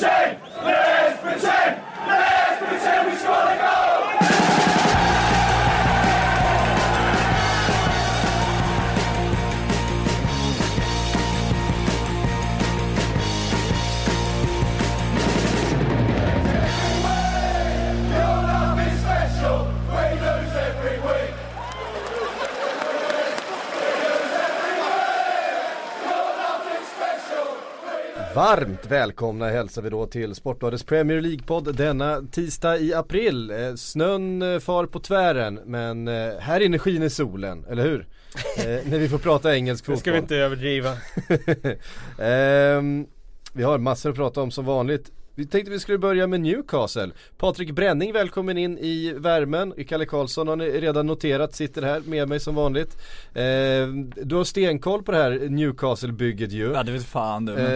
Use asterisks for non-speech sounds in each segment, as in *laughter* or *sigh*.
Nation! Varmt välkomna hälsar vi då till Sportbladets Premier League-podd denna tisdag i april. Eh, Snön eh, far på tvären men eh, här inne skiner solen, eller hur? Eh, *laughs* när vi får prata engelsk fotboll. ska vi inte överdriva. *laughs* Ehm, vi har massor att prata om som vanligt. Vi tänkte vi skulle börja med Newcastle. Patrik Bränning välkommen in i värmen. Kalle Karlsson har ni redan noterat, sitter här med mig som vanligt. Ehm, du har stenkoll på det här Newcastle-bygget ju. Ja det vet fan du. Men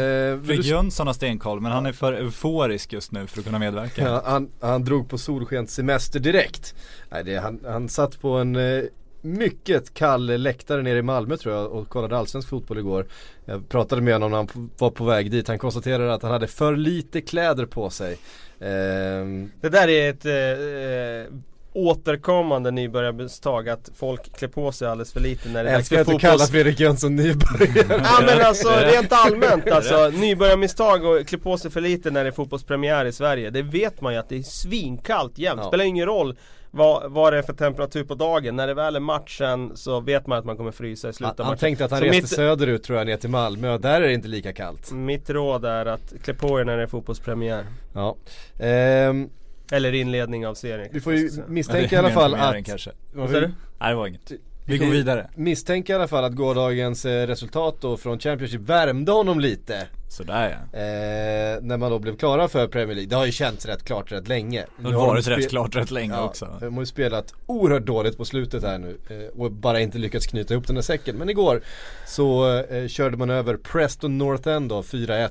Fredrik du- Jönsson har stenkoll men han är för euforisk just nu för att kunna medverka. Ja, han, han drog på solskenssemester direkt. Nej, det, han, han satt på en eh, mycket kall läktare nere i Malmö tror jag och kollade allsvensk fotboll igår. Jag pratade med honom när han var på väg dit. Han konstaterade att han hade för lite kläder på sig. Ehm, Det där är ett eh, eh, återkommande nybörjarmisstag att folk klär på sig alldeles för lite när det är jag dags älskar för att du kallar. Fredrik Jönsson nybörjare. Ja men alltså rent allmänt *laughs* alltså, nybörjarmisstag och klä på sig för lite när det är fotbollspremiär i Sverige Det vet man ju att det är svinkallt jämt, Ja. spelar ingen roll vad, vad det är för temperatur på dagen När det väl är matchen så vet man att man kommer frysa i slutet Han, av han matchen tänkte att han Så reste mitt, söderut tror jag ner till Malmö där är det inte lika kallt. mitt råd är att klä på er när det är fotbollspremiär Ja. Ehm, Eller inledning av serien vi får ju misstänka i alla *laughs* fall att kanske. Vad sa du? Nej det var inget. Vi går vidare. Misstänker i alla fall att gårdagens eh, resultat då från Championship värmde honom lite. Sådär ja. Eh, när man då blev klara för Premier League. Det har ju känts rätt klart rätt länge. Det har varit rätt klart rätt länge Ja, också. de har ju spelat oerhört dåligt på slutet här nu eh, och bara inte lyckats knyta ihop den här säcken. Men igår så eh, körde man över Preston North End då, 4-1.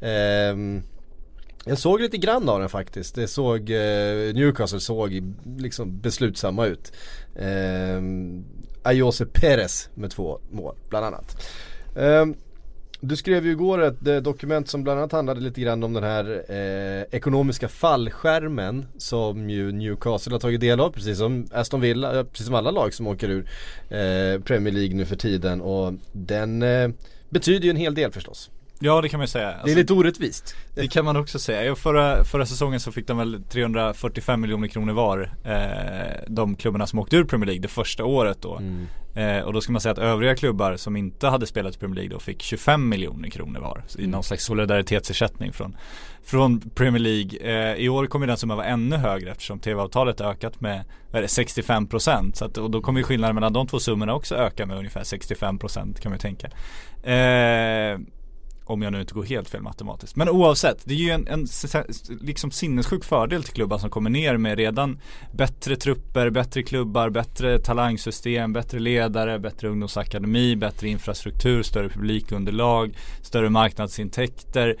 Ehm, jag såg lite grann av den faktiskt. Det såg, eh, Newcastle såg liksom beslutsamma ut. Ehm, Ayose Perez med två mål bland annat. Um, du skrev ju igår ett eh, dokument som bland annat handlade lite grann om den här eh, ekonomiska fallskärmen som ju Newcastle har tagit del av precis som Aston Villa, eh, precis som alla lag som åker ur eh, Premier League nu för tiden och den eh, betyder ju en hel del förstås. Ja det kan man ju säga. det är Alltså, lite orättvist. det kan man också säga. Förra, förra säsongen så fick de väl 345 miljoner kronor var. Eh, de klubbarna som åkte ur Premier League det första året då. Mm. Eh, och då ska man säga att övriga klubbar som inte hade spelat i Premier League då fick 25 miljoner kronor var. I någon slags solidaritetsersättning från, från Premier League. Eh, I år kommer den summan vara ännu högre eftersom tv-avtalet ökat med är det, 65% så att, och då kommer ju skillnaden mellan de två summorna också öka med ungefär 65% kan man ju tänka. Om jag nu inte går helt fel matematiskt. Men oavsett, det är ju en, en liksom sinnessjuk fördel till klubbar som kommer ner med redan bättre trupper, bättre klubbar, bättre talangsystem, bättre ledare, bättre ungdomsakademi, bättre infrastruktur, större publikunderlag, större marknadsintäkter.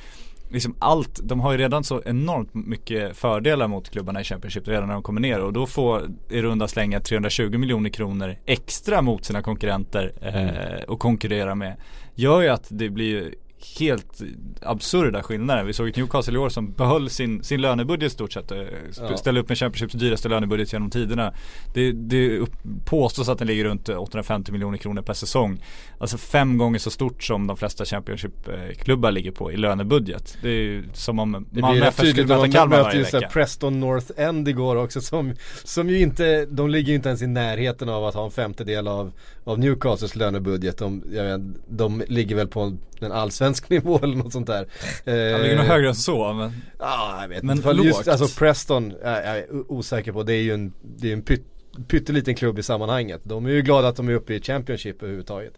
Liksom allt, de har ju redan så enormt mycket fördelar mot klubbarna i Championship redan när de kommer ner och då får i runda slänga 320 miljoner kronor extra mot sina konkurrenter eh, och konkurrera med. Gör ju att det blir ju helt absurda skillnader. Vi såg ett Newcastle i år som behöll sin, sin lönebudget stort sett. eh, sp- Ja. Ställde upp med Championships dyraste lönebudget genom tiderna. Det, det upp, påstås att den ligger runt 850 miljoner kronor per säsong. Alltså fem gånger så stort som de flesta Championship-klubbar ligger på i lönebudget. Det är som om Det Malmö FF skulle möta man Kalmar varje vecka. Preston North End igår också som, som ju inte, de ligger ju inte ens i närheten av att ha en femtedel av, av Newcastles lönebudget. De, vet, de ligger väl på en, en allsvensk nivå eller något sånt där. Eh, Han ligger nog högre än så men Ja, jag vet Men inte. För Just, alltså Preston, jag, jag är osäker på. Det är ju en, det är en pytt, pytteliten klubb i sammanhanget. De är ju glada att de är uppe i Championship överhuvudtaget.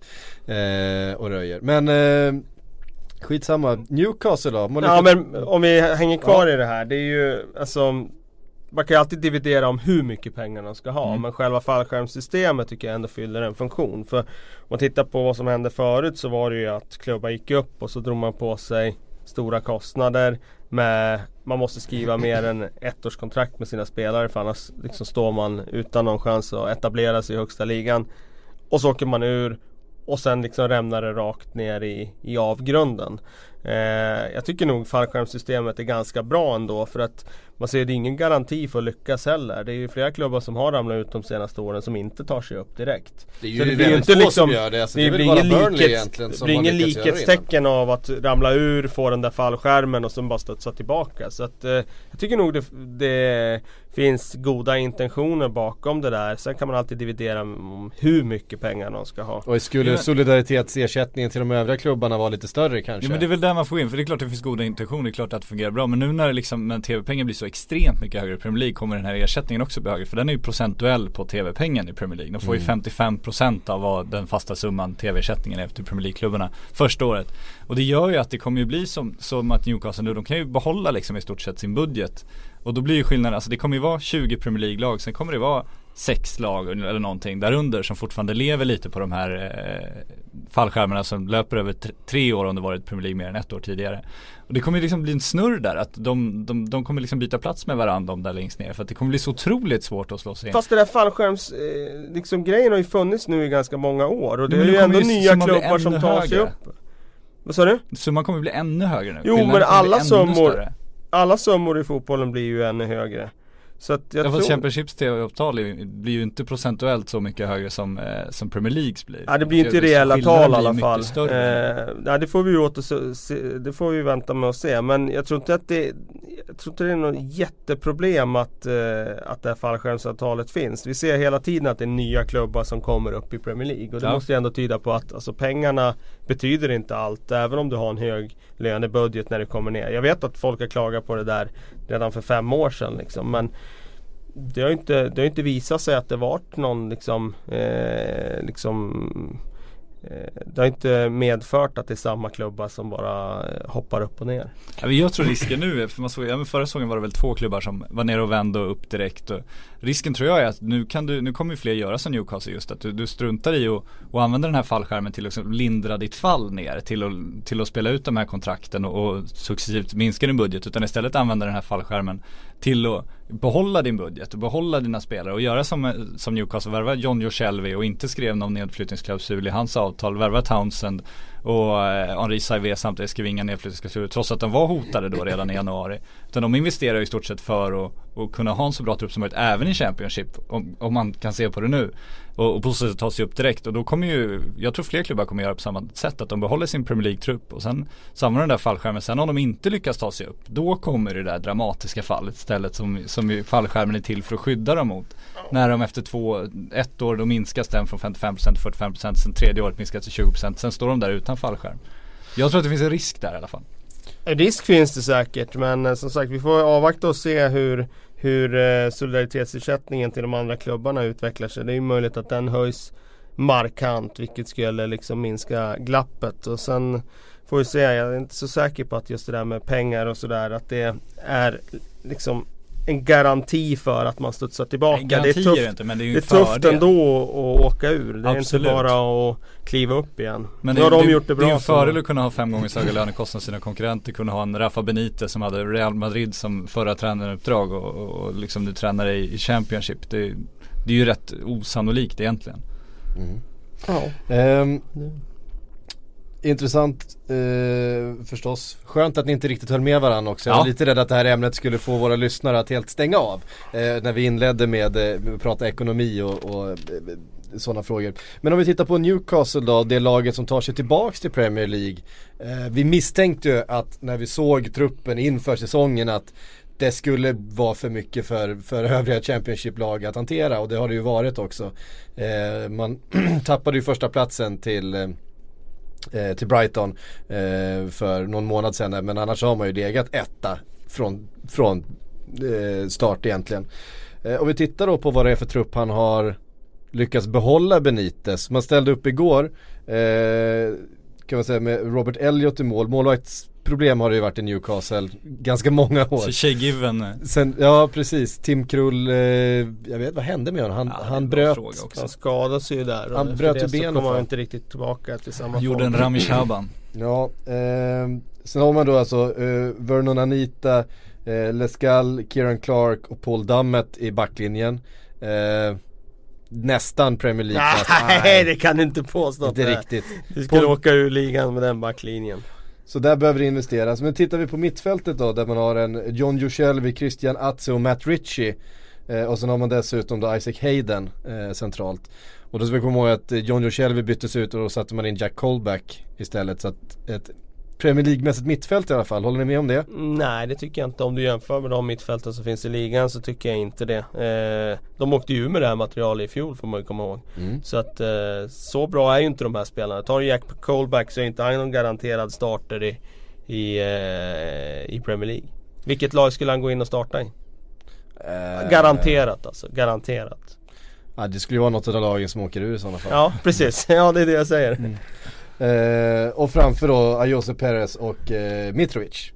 Eh, och röjer. Men eh, skitsamma. Newcastle då? Ja men om vi hänger kvar i det här, det är ju alltså Man kan ju alltid dividera om hur mycket pengar de ska ha Mm. men själva fallskärmssystemet tycker jag ändå fyller en funktion. För om man tittar på vad som hände förut så var det ju att klubbar gick upp och så drog man på sig stora kostnader med Man måste skriva mer än ett års kontrakt med sina spelare för annars liksom står man utan någon chans att etablera sig i högsta ligan. Och så åker man ur och sen liksom rämnar det rakt ner i, i avgrunden. Eh, jag tycker nog fallskärmssystemet är ganska bra ändå för att man ser det är ingen garanti för att lyckas heller. Det är ju flera klubbar som har ramlat ut de senaste åren som inte tar sig upp direkt. Det är ju Så väldigt blir få inte som gör det. Alltså, det är väl bara ingen Burnley likhets- egentligen det som blir ingen göra det innan. likhetstecken av att ramla ur, få den där fallskärmen och sen bara studsa tillbaka. Så att, eh, jag tycker nog det, det finns goda intentioner bakom det där. Sen kan man alltid dividera om hur mycket pengar de ska ha. Och skulle solidaritetsersättningen till de övriga klubbarna vara lite större kanske? Ja men det är väl där man får in, för det är klart det finns goda intentioner, det är klart att det fungerar bra. Men nu när det liksom, när TV-pengen blir så extremt mycket högre i Premier League kommer den här ersättningen också bli högre. För den är ju procentuell på TV-pengen i Premier League. De får ju 55% av vad den fasta summan TV-ersättningen är till Premier League-klubbarna första året. Och det gör ju att det kommer ju bli som, som att Newcastle nu, de kan ju behålla liksom i stort sett sin budget. Och då blir ju skillnaden, alltså det kommer ju vara 20 Premier League-lag, sen kommer det vara sex lag eller någonting därunder som fortfarande lever lite på de här eh, fallskärmarna som löper över tre år om det varit Premier League mer än ett år tidigare. Och det kommer ju liksom bli en snurr där att de, de, de kommer liksom byta plats med varandra de där längst ner för att det kommer bli så otroligt svårt att slå sig in. Fast det där fallskärms, eh, liksom grejen har ju funnits nu i ganska många år och det Men är ju ändå ju nya klubbar som tar sig högre. upp. Vad sa du? Summan kommer bli ännu högre nu. Jo, Skillnaden men alla summor-. Alla summor i fotbollen blir ju ännu högre. Så att jag Ja, tror... Championships TV-avtal blir ju inte procentuellt så mycket högre som, eh, som Premier Leagues blir. Ja det blir inte Så reella skillnaden tal i alla fall. Eh, nej, det får vi ju åter se, det får vi vänta med att se. Men jag tror inte att det, jag tror inte det är något jätteproblem att, eh, att det här fallskärmsavtalet finns. Vi ser hela tiden att det är nya klubbar som kommer upp i Premier League. Och det Ja. måste ju ändå tyda på att alltså, pengarna betyder inte allt. Även om du har en hög lönebudget när det kommer ner. Jag vet att folk har klagat på det där redan för fem år sedan. Liksom. Men det har ju inte, det har inte visat sig att det varit någon liksom, eh, liksom eh, det har inte medfört att det är samma klubbar som bara hoppar upp och ner. Jag tror risken nu är, för man såg, ja, förra säsongen var det väl två klubbar som var nere och vände och upp direkt. Och risken tror jag är att nu kan du, nu kommer fler göra som Newcastle just att du, du struntar i och, och använder den här fallskärmen till att liksom lindra ditt fall ner. Till att, till att spela ut de här kontrakten och, och successivt minska din budget. Utan istället använda den här fallskärmen till att behålla din budget och behålla dina spelare och göra som, som Newcastle, värva John Joe och inte skrev någon nedflyttningsklausul i hans avtal, värva Townsend och eh, Henri Saivé samtidigt skrev inga nedflyttningsklausuler trots att de var hotade då redan i januari. Utan de investerar i stort sett för att, att kunna ha en så bra trupp som möjligt även i Championship om, om man kan se på det nu. Och, och på så sätt ta sig upp direkt och då kommer ju, jag tror fler klubbar kommer göra på samma sätt att de behåller sin Premier League-trupp och sen samlar den där fallskärmen. Sen om de inte lyckas ta sig upp, då kommer det där dramatiska fallet istället som, som fallskärmen är till för att skydda dem mot. När de efter två, ett år då minskas den från 55% till 45% sen tredje året minskas till 20% sen står de där utan fallskärm. Jag tror att det finns en risk där i alla fall. En risk finns det säkert men eh, som sagt vi får avvakta och se hur, hur eh, solidaritetsersättningen till de andra klubbarna utvecklar sig. Det är ju möjligt att den höjs markant vilket skulle liksom minska glappet och sen får vi se, jag är inte så säker på att just det där med pengar och sådär att det är liksom en garanti för att man studsar tillbaka. Nej, det är garanti är det tufft, inte men det är ju det är tufft ändå att åka ur. Det är Absolut. inte bara att kliva upp igen. Men nu det, har de det, gjort det bra. Det är en fördel att kunna ha fem gånger så höga lönekostnader som sina konkurrenter. Kunna ha en Rafa Benitez som hade Real Madrid som förra tränaruppdrag och, och, och liksom nu tränar i, i Championship. Det, det är ju rätt osannolikt egentligen. Ja. Ehm, intressant eh, förstås. Skönt att ni inte riktigt höll med varandra också. Jag var Ja. lite rädd att det här ämnet skulle få våra lyssnare att helt stänga av. Eh, när vi inledde med eh, prata ekonomi och, och eh, sådana frågor. Men om vi tittar på Newcastle då, det laget som tar sig tillbaks till Premier League. Eh, vi misstänkte ju att när vi såg truppen inför säsongen att det skulle vara för mycket för, för övriga Championship-lag att hantera och det har det ju varit också. Eh, man *clears throat* tappade ju första platsen till eh, till Brighton eh, för någon månad sedan men annars har man ju legat etta från, från eh, start egentligen. Eh, om vi tittar då på vad det är för trupp han har lyckats behålla Benitez. Man ställde upp igår eh, kan man säga med Robert Elliot i mål. Målvaktsproblem har det ju varit i Newcastle ganska många år. Så Given, eh, Sen, ja precis, Tim Krull, eh, jag vet vad hände med honom? Han, Ja, han bröt. Han skadade sig ju där Han bröt ju så benet, kom han inte riktigt tillbaka till samma gjorde en form. Rami Shaban. Ja, eh, sen har man då alltså eh, Vernon Anita, eh, Lescal, Kieran Clark och Paul Dummett i backlinjen. Eh, nästan Premier League Nej det kan du inte påstå Inte riktigt. Du skulle Paul- åka ur ligan med den backlinjen. Så där behöver det investeras. Men tittar vi på mittfältet då där man har en John Joselvi, Christian Atze och Matt Ritchie. Eh, och sen har man dessutom då Isaac Hayden eh, centralt. Och då ska vi komma ihåg att John Joselvi byttes ut och då satte man in Jack Colback istället. Så att ett Premier League-mässigt mittfält i alla fall, håller ni med om det? Nej det tycker jag inte. Om du jämför med de mittfälten som finns i ligan så tycker jag inte det. Eh, de åkte ju med det här materialet i fjol får man ju komma ihåg. Mm. Så att eh, så bra är ju inte de här spelarna. Tar du Jack Colback så är inte han någon garanterad starter i, i, eh, i Premier League. Vilket lag skulle han gå in och starta i? Eh, Garanterat alltså, garanterat. Ja, det skulle ju vara något av lagen som åker ur i sådana fall. Ja precis, *laughs* ja det är det jag säger. Mm. Eh, och framför då Ayose Perez och eh, Mitrovic.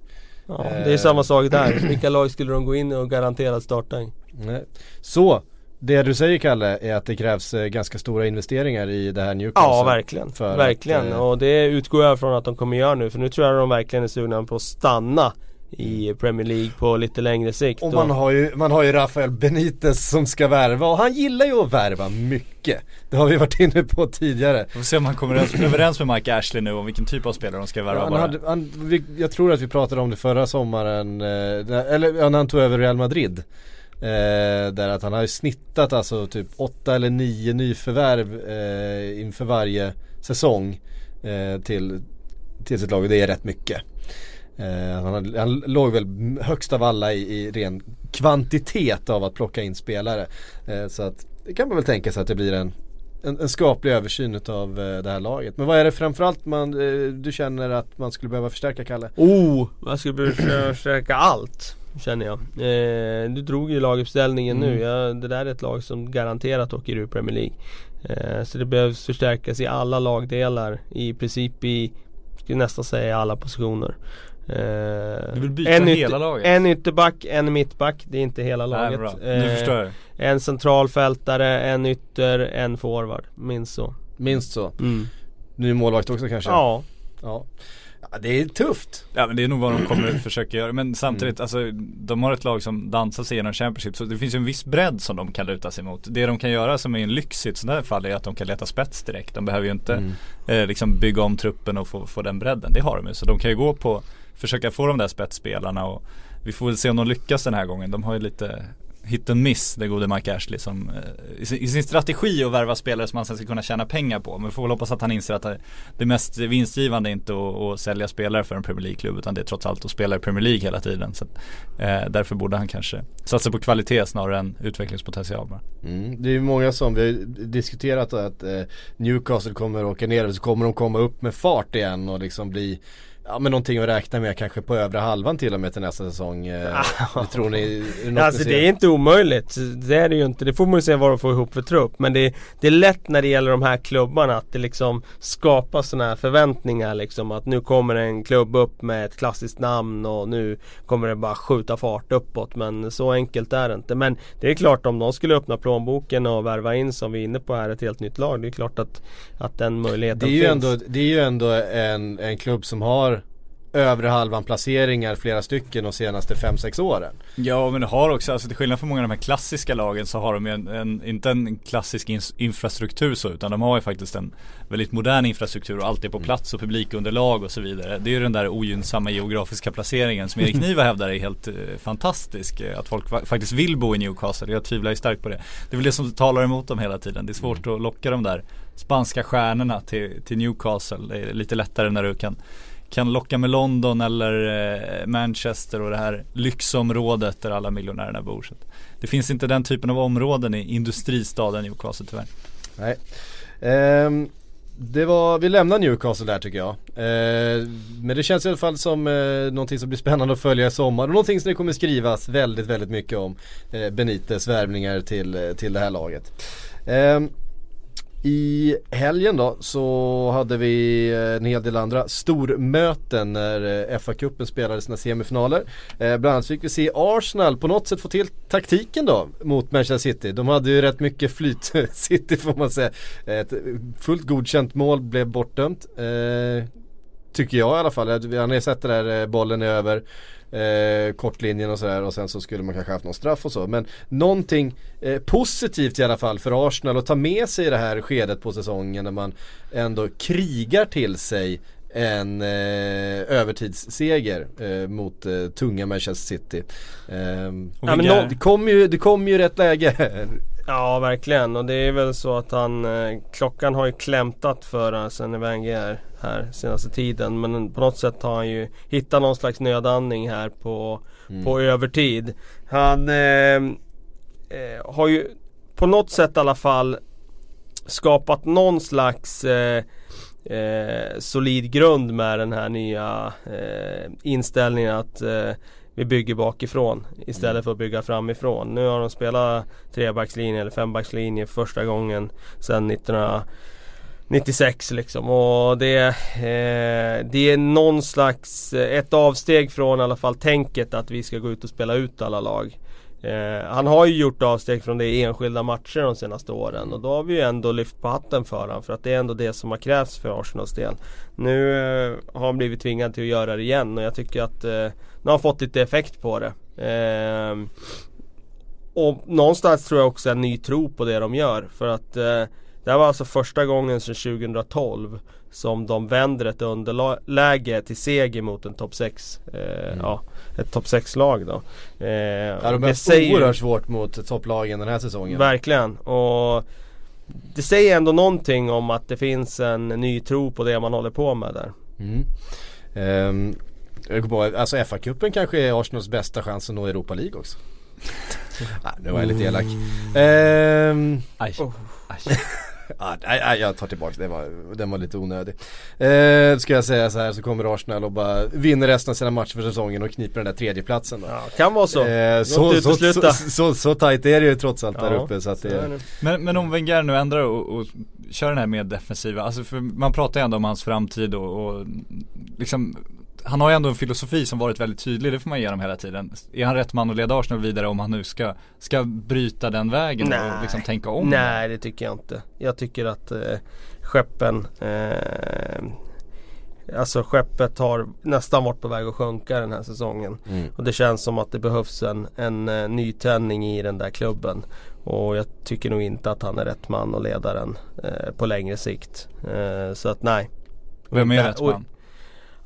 Ja, det är samma sak där. Vilka lag skulle de gå in och garanterat starta i? Nej. Så, det du säger Kalle är att det krävs eh, ganska stora investeringar i det här Newcastle. Ja verkligen, verkligen. att, eh, och det utgår jag från att de kommer göra nu. För nu tror jag de verkligen är sugna på att stanna i Premier League på lite längre sikt. Och man har, ju, man har ju Rafael Benitez som ska värva och han gillar ju att värva mycket. Det har vi varit inne på tidigare. Vi får se om han kommer överens med Mike Ashley nu om vilken typ av spelare de ska värva han bara. hade, han, vi, jag tror att vi pratade om det förra sommaren, eh, eller när han tog över Real Madrid. Eh, där att han har ju snittat alltså typ åtta eller nio nyförvärv eh, inför varje säsong eh, till, till sitt lag och det är rätt mycket. Eh, han, han låg väl högst av alla i, i ren kvantitet av att plocka in spelare. Eh, så att det kan man väl tänka sig att det blir en, en, en skaplig översyn av eh, det här laget. Men vad är det framförallt man, eh, du känner att man skulle behöva förstärka Kalle? Oh! Jag skulle behöva försöka allt. Känner jag. Eh, du drog ju laguppställningen Mm. nu. Ja, det där är ett lag som garanterat åker ur Premier League. Eh, så det behövs förstärkas i alla lagdelar. I princip i, skulle nästan säga alla positioner. Eh, Du vill byta en hela laget? En ytterback, en mittback. Det är inte hela Nej, laget. bra. Eh, Nu förstår jag. En centralfältare, en ytter, en forward. Minst så. Minst så. Mm. Ny målvakt också kanske? Ja. ja. Ja, det är tufft. Ja men det är nog vad de kommer försöka göra. Men samtidigt, alltså de har ett lag som dansar sig genom Championship. Så det finns ju en viss bredd som de kan luta sig mot. Det de kan göra som är en lyx i ett sånt här fall är att de kan leta spets direkt. De behöver ju inte Mm. eh, liksom bygga om truppen och få, få den bredden. Det har de ju. Så de kan ju gå på, försöka få de där spetsspelarna och vi får väl se om de lyckas den här gången. De har ju lite hit and miss, det gode Mike Ashley som eh, i, sin, i sin strategi att värva spelare som han sen ska kunna tjäna pengar på. Men vi får väl hoppas att han inser att det, mest vinstgivande är inte att, att sälja spelare för en Premier League-klubb utan det är trots allt att spela i Premier League hela tiden. Så att, eh, därför borde han kanske satsa på kvalitet snarare än utvecklingspotential bara. Mm. Det är ju många som, vi har ju diskuterat att eh, Newcastle kommer att åka ner och så kommer de komma upp med fart igen och liksom bli Ja men någonting att räkna med kanske på övre halvan till och med till nästa säsong. Eh, det tror ni? Är *laughs* Alltså det är inte omöjligt. Det är det ju inte. Det får man ju se vad de får ihop för trupp. Men det, det är lätt när det gäller de här klubbarna att det liksom skapas sådana här förväntningar liksom. Att nu kommer en klubb upp med ett klassiskt namn och nu kommer det bara skjuta fart uppåt. Men så enkelt är det inte. Men det är klart om de skulle öppna plånboken och värva in som vi är inne på här ett helt nytt lag. Det är klart att, att den möjligheten Det är ju finns. ändå, det är ju ändå en, en klubb som har övre halvan placeringar flera stycken de senaste 5-6 åren. Ja men det har också, alltså till skillnad från många av de här klassiska lagen så har de ju en, en inte en klassisk in, infrastruktur så utan de har ju faktiskt en väldigt modern infrastruktur och allt är på plats och publikunderlag och så vidare. Det är ju den där ogynnsamma geografiska placeringen som Erik *laughs* Niva hävdar är helt eh, fantastisk. Eh, Att folk fa- faktiskt vill bo i Newcastle, jag tvivlar ju starkt på det. Det är väl det som talar emot dem hela tiden. Det är svårt att locka de där spanska stjärnorna till, till Newcastle. Det är lite lättare när du kan kan locka med London eller eh, Manchester och det här lyxområdet där alla miljonärerna bor. Så det finns inte den typen av områden i industristaden Newcastle tyvärr. Nej. Um, det var, vi lämnar Newcastle där tycker jag. Ehm, men det känns i alla fall som eh, någonting som blir spännande att följa i sommar och någonting som det kommer skrivas väldigt, väldigt mycket om. Eh, Benites värvningar till, eh, till det här laget. Ehm, i helgen då så hade vi eh, en hel del andra stormöten när eh, FA-cupen spelade sina semifinaler. Eh, bland annat fick vi se Arsenal på något sätt få till taktiken då mot Manchester City. De hade ju rätt mycket flyt, *laughs* City får man säga. Ett fullt godkänt mål blev bortdömt. Eh, tycker jag i alla fall. Han har ju sett det där eh, bollen är över eh, kortlinjen och sådär och sen så skulle man kanske haft någon straff och så. Men någonting eh, positivt i alla fall för Arsenal att ta med sig i det här skedet på säsongen när man ändå krigar till sig en eh, övertidsseger eh, mot eh, tunga Manchester City. Ehm, Ja, men det, nå- det kom ju, det kom ju rätt läge. *laughs* Ja verkligen och det är väl så att han eh, Klockan har ju klämtat för Arsene Wenger här senaste tiden men på något sätt har han ju hittat någon slags nödandning här på, på övertid. Han eh, eh, har ju på något sätt i alla fall skapat någon slags eh, eh, solid grund med den här nya eh, inställningen att eh, vi bygger bakifrån istället för att bygga framifrån. Nu har de spelat trebackslinje eller fembackslinje första gången sedan 96 liksom och det, eh, det är någon slags, eh, ett avsteg från i alla fall tänket att vi ska gå ut och spela ut alla lag. Eh, han har ju gjort avsteg från det i enskilda matcher de senaste åren och då har vi ju ändå lyft på hatten för honom för att det är ändå det som har krävts för Arsenals del. Nu eh, har han blivit tvingad till att göra det igen och jag tycker att eh, nu har han fått lite effekt på det. Eh, och någonstans tror jag också en ny tro på det de gör för att eh, det här var alltså första gången sedan 2012 som de vänder ett underläge till seger mot en topp 6 eh, Ja, ett topp 6-lag då. Eh, Ja, de det har säger- oerhört svårt mot topplagen den här säsongen. Verkligen. Och det säger ändå någonting om att det finns en ny tro på det man håller på med där. Mm. Jag kommer ihåg, alltså FA-cupen kanske är Arsenals bästa chans att nå Europa League också. *laughs* ah, nu var jag lite elak. Ehm, Aj. Aj. Ah, nej, nej, jag tar tillbaka det var, den var lite onödig. Ehm, ska jag säga så här så kommer Arsenal och bara vinner resten av sina matcher för säsongen och kniper den där tredjeplatsen då. Ja, kan vara så. Låt så, så, så, utesluta. så, så tajt är det ju trots allt där Ja, uppe så att så det är det. Men, men om Wenger nu ändrar och, och kör den här mer defensiva, alltså för man pratar ju ändå om hans framtid och, och liksom han har ju ändå en filosofi som varit väldigt tydlig, det får man ge honom hela tiden. Är han rätt man att leda Arsenal vidare om han nu ska, ska bryta den vägen och liksom tänka om? Nej det tycker jag inte. Jag tycker att eh, skeppen eh, Alltså skeppet har nästan varit på väg att sjunka den här säsongen. Mm. Och det känns som att det behövs en, en eh, nytändning i den där klubben. Och jag tycker nog inte att han är rätt man att leda den eh, på längre sikt. Eh, så att nej. Vem är Och- rätt och- man?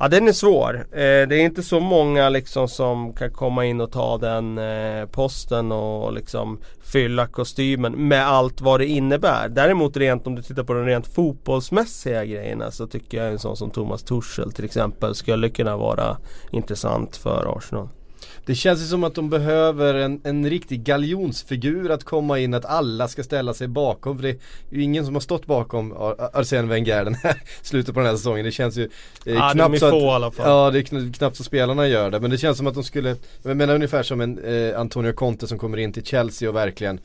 Ja den är svår. Eh, det är inte så många liksom som kan komma in och ta den eh, posten och liksom fylla kostymen med allt vad det innebär. Däremot rent om du tittar på de rent fotbollsmässiga grejerna så tycker jag en sån som Thomas Tuchel till exempel skulle kunna vara intressant för Arsenal. Det känns ju som att de behöver en, en riktig galjonsfigur att komma in, att alla ska ställa sig bakom. För det är ju ingen som har stått bakom Ar- Arsene Wenger den här *laughs* slutet på den här säsongen. Det känns ju eh, de knappt så få att, i alla fall. Ja, det är kn- knappt så spelarna gör det. Men det känns som att de skulle, jag menar ungefär som en eh, Antonio Conte som kommer in till Chelsea och verkligen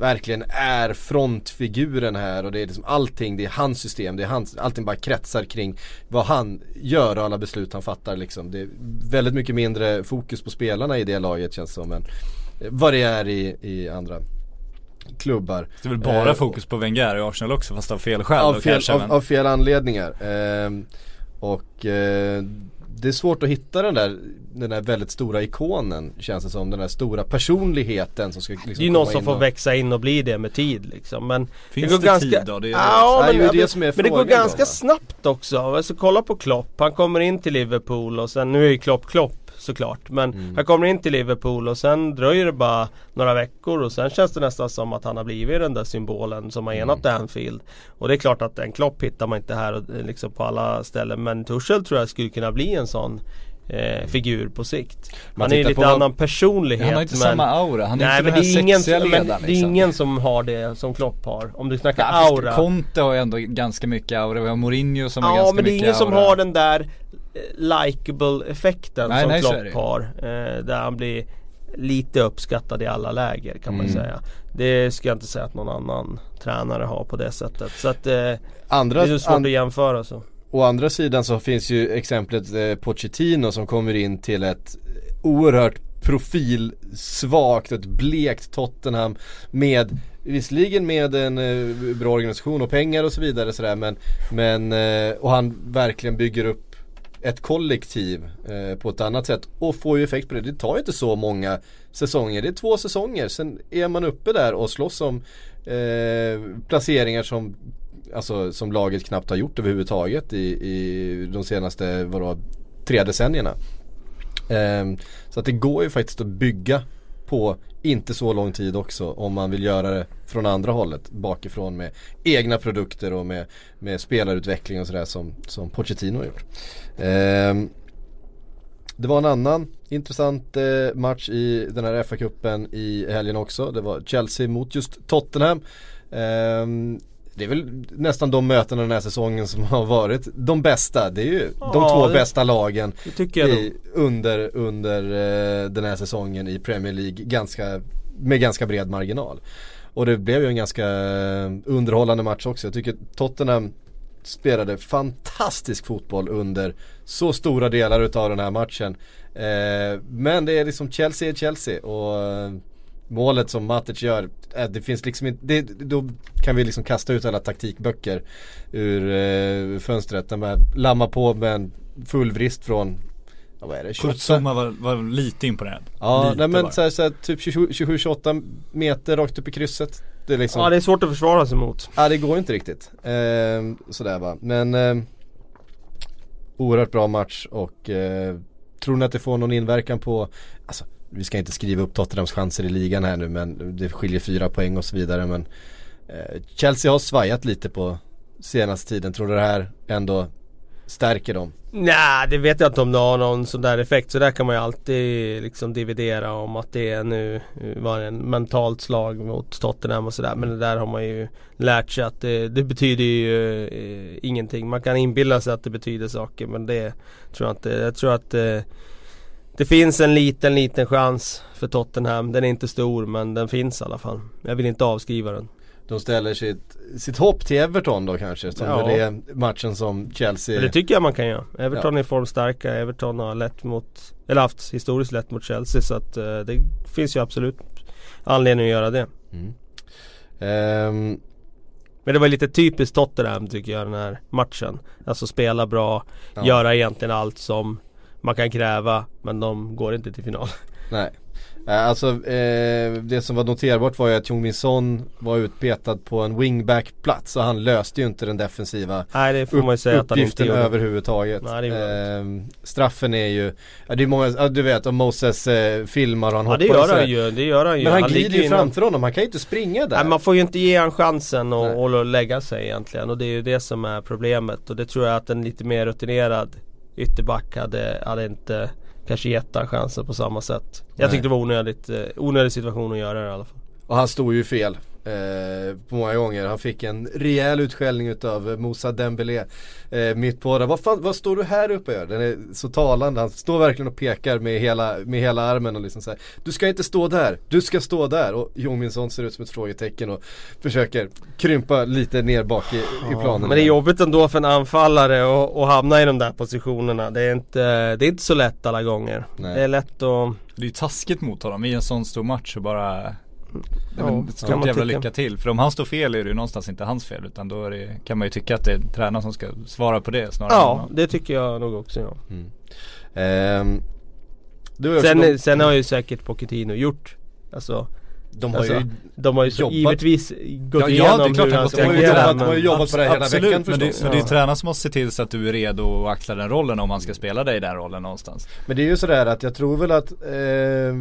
Verkligen är frontfiguren här och det är liksom allting, det är hans system, det är hans, allting bara kretsar kring vad han gör och alla beslut han fattar liksom. Det är väldigt mycket mindre fokus på spelarna i det laget känns som än eh, vad det är i, i andra klubbar. Det är väl bara Eh, fokus på Wenger i Arsenal också fast av fel skäl av fel, kanske av, men... av fel anledningar. Ehm, och eh, det är svårt att hitta den där, den där väldigt stora ikonen känns det som. Den där stora personligheten som ska liksom Det är ju någon komma som får och- växa in och bli det med tid liksom. Men Finns går det, ganska- tid då? Det är Ja, det är men, ju det som är men det går då, ganska va? snabbt också. Alltså kolla på Klopp. Han kommer in till Liverpool och sen, nu är ju Klopp Klopp såklart. Men Mm. han kommer in till Liverpool och sen dröjer det bara några veckor och sen känns det nästan som att han har blivit den där symbolen som har Mm. enat Anfield. Och det är klart att en Klopp hittar man inte här och, eh, liksom på alla ställen. Men Tuchel tror jag skulle kunna bli en sån eh, figur på sikt. Man Han är ju lite annan personlighet. Han har inte men... samma aura, han är Nej inte men den det här är, ingen, sexiga ledaren det är liksom. ingen som har det som Klopp har. Om du snackar Ja, aura. Conte har ju ändå ganska mycket aura, vi har Mourinho som har Ja ganska men det är mycket ingen som aura. har den där likable effekten Nej, som nej, Klopp har. Eh, där han blir lite uppskattad i alla läger kan man Mm. säga. Det ska jag inte säga att någon annan tränare har på det sättet. Så att eh, Andra, det är svårt att jämföra så. Å andra sidan så finns ju exemplet eh, Pochettino som kommer in till ett oerhört profilsvagt, ett blekt Tottenham med Visserligen med en eh, bra organisation och pengar och så vidare sådär men, men eh, och han verkligen bygger upp ett kollektiv eh, på ett annat sätt och får ju effekt på det. Det tar ju inte så många säsonger, det är två säsonger. Sen är man uppe där och slåss om eh, placeringar som alltså, som laget knappt har gjort överhuvudtaget i, i de senaste vadå, tre decennierna. Eh, så att det går ju faktiskt att bygga på inte så lång tid också om man vill göra det från andra hållet bakifrån med egna produkter och med, med spelarutveckling och sådär som, som Pochettino har gjort. Eh, det var en annan intressant eh, match i den här FA-cupen i helgen också. Det var Chelsea mot just Tottenham. Eh, det är väl nästan de mötena den här säsongen som har varit de bästa. Det är ju ja, de två det, bästa lagen i, under, under eh, den här säsongen i Premier League ganska, med ganska bred marginal. Och det blev ju en ganska eh, underhållande match också. Jag tycker Tottenham spelade fantastisk fotboll under så stora delar utav den här matchen. Eh, men det är liksom Chelsea är Chelsea och eh, målet som Matic gör, äh, det finns liksom inte, det, då kan vi liksom kasta ut alla taktikböcker ur eh, fönstret. Den bara lamma på med en full vrist från ja, vad är det? Kurzuma var, var lite imponerad. Ja, lite nej, men så här, så här, typ 27-28 meter rakt upp i krysset. Det är liksom, ja det är svårt att försvara sig mot. Ja det går inte riktigt. Eh, sådär va. Men eh, oerhört bra match och eh, tror ni att det får någon inverkan på, vi ska inte skriva upp Tottenhams chanser i ligan här nu men det skiljer fyra poäng och så vidare men eh, Chelsea har svajat lite på senaste tiden. Tror du det här ändå stärker dem? Nej, det vet jag inte om det har någon sån där effekt. Så där kan man ju alltid liksom dividera om att det nu eh, var en mentalt slag mot Tottenham och sådär. Men det där har man ju lärt sig att det, det betyder ju eh, ingenting. Man kan inbilla sig att det betyder saker men det tror jag inte. Jag tror att eh, det finns en liten, liten chans för Tottenham. Den är inte stor men den finns i alla fall. Jag vill inte avskriva den. De ställer sitt, sitt hopp till Everton då kanske, som ja. det är matchen som Chelsea men Det tycker jag man kan göra. Everton ja. är formstarka, Everton har lätt mot, eller haft historiskt lätt mot Chelsea så att uh, det finns ju absolut anledning att göra det. Mm. Um. Men det var lite typiskt Tottenham tycker jag den här matchen. Alltså spela bra, ja. göra egentligen allt som man kan kräva men de går inte till final. Nej. Eh, alltså eh, det som var noterbart var ju att Jung Min Son var utpetad på en wingback-plats och han löste ju inte den defensiva Nej, det får man ju säga att han inte gjorde. överhuvudtaget. Nej, eh, straffen är ju, ja, det är många, du vet om Moses eh, filmar och han ja, hoppar det gör han ju, det gör han ju. Men han, han glider ju framför honom, han kan ju inte springa där. Nej, man får ju inte ge han chansen och, och lägga sig egentligen och det är ju det som är problemet och det tror jag att en lite mer rutinerad ytterback hade, hade inte kanske gett den chansen på samma sätt. Jag tyckte det var onödigt, eh, onödig situation att göra det i alla fall. Och han stod ju fel eh, på många gånger. Han fick en rejäl utskällning utav Moussa Dembélé eh, mitt på det. Vad, fan, vad står du här uppe och gör? Den är så talande. Han står verkligen och pekar med hela, med hela armen och liksom så Du ska inte stå där, du ska stå där. Och Jominsson ser ut som ett frågetecken och försöker krympa lite ner bak i, i planen. Men det är jobbigt ändå för en anfallare att hamna i de där positionerna. Det är inte, det är inte så lätt alla gånger. Nej. Det är lätt att Det är ju taskigt mot honom i en sån stor match och bara Ja, stort jävla lycka till. För om han står fel är det ju någonstans inte hans fel utan då det, kan man ju tycka att det är tränaren som ska svara på det snarare Ja, det tycker jag nog också ja. Mm. Ehm, sen, de... sen har ju säkert Pochettino gjort Alltså de har alltså, ju De har ju jobbat. givetvis gått ja, igenom ja, det är klart hur han ska agera De har ju jobbat på det hela absolut, veckan förstås Men det, men det är ju tränaren som måste se till så att du är redo att axla den rollen om han ska spela dig i den rollen någonstans Men det är ju sådär att jag tror väl att eh,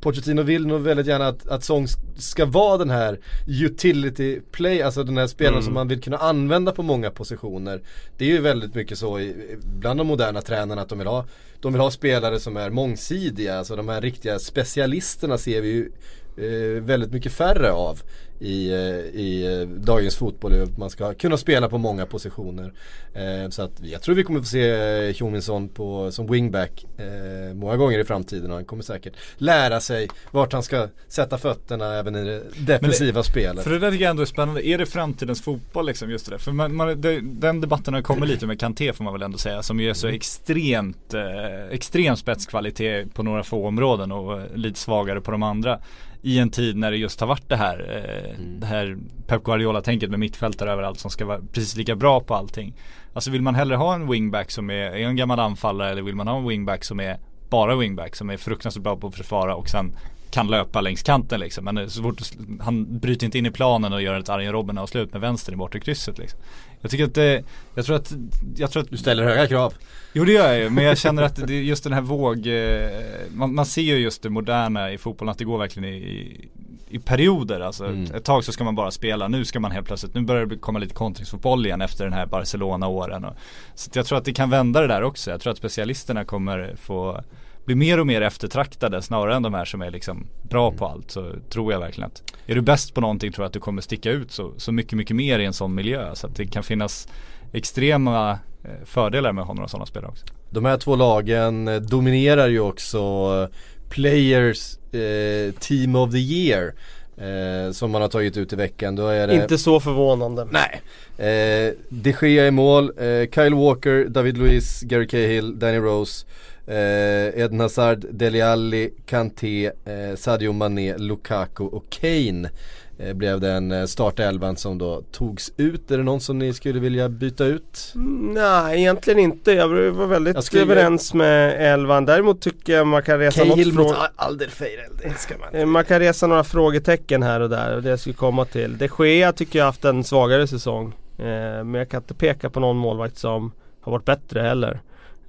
Pochettino vill nog väldigt gärna att, att Song ska vara den här utility play, alltså den här spelaren mm. som man vill kunna använda på många positioner. Det är ju väldigt mycket så i, bland de moderna tränarna att de vill ha De vill ha spelare som är mångsidiga, alltså de här riktiga specialisterna ser vi ju eh, väldigt mycket färre av i, eh, i eh, dagens fotboll. Man ska kunna spela på många positioner. Eh, så att jag tror vi kommer få se Hjominsson på, som wingback eh, många gånger i framtiden och han kommer säkert lära sig vart han ska sätta fötterna även i det defensiva det, spelet. För det där tycker jag ändå är spännande. Är det framtidens fotboll liksom just det där? För man, man, det, den debatten har kommit lite med Kanté får man väl ändå säga som ju är så mm. extremt, eh, extrem spetskvalitet på några få områden och lite svagare på de andra i en tid när det just har varit det här, eh, mm. det här Pep Guardiola-tänket med mittfältare överallt som ska vara precis lika bra på allting. Alltså vill man hellre ha en wingback som är, är en gammal anfallare eller vill man ha en wingback som är bara wingback som är fruktansvärt bra på att försvara och sen kan löpa längs kanten liksom. Men så fort han bryter inte in i planen och gör ett Arjen Robben avslut med vänster i bortre krysset liksom. Jag tycker att det, jag tror att, jag tror att Du ställer höga krav. Jo det gör jag ju, men jag känner att det är just den här våg, eh, man, man ser ju just det moderna i fotbollen att det går verkligen i, i, perioder. Alltså Mm. ett tag så ska man bara spela, nu ska man helt plötsligt, nu börjar det komma lite kontringsfotboll igen efter den här Barcelona-åren. Så jag tror att det kan vända det där också. Jag tror att specialisterna kommer få bli mer och mer eftertraktade snarare än de här som är liksom bra på allt. Så tror jag verkligen att är du bäst på någonting tror jag att du kommer sticka ut så, så mycket, mycket mer i en sån miljö. Så att det kan finnas extrema eh, fördelar med ha några sådana spelare också. De här två lagen eh, dominerar ju också eh, Players eh, Team of the Year. Eh, som man har tagit ut i veckan. Då är det Inte så förvånande. Nej. Eh, De Gea i mål, eh, Kyle Walker, David Luiz, Gary Cahill, Danny Rose, eh, Eden Hazard, Dele Alli, Kanté, eh, Sadio Mané, Lukaku och Kane. Eh, blev den eh, startelvan som då togs ut. Är det någon som ni skulle vilja byta ut? Mm, Nej, egentligen inte. Jag var väldigt Jag skulle- överens med elvan. Däremot tycker jag man kan resa något Cahill mot från... Alderweireld, det ska man Eh, Man kan resa några frågetecken här och där och det jag skulle komma till. De Gea tycker jag har haft en svagare säsong. Eh, Men jag kan inte peka på någon målvakt som har varit bättre heller.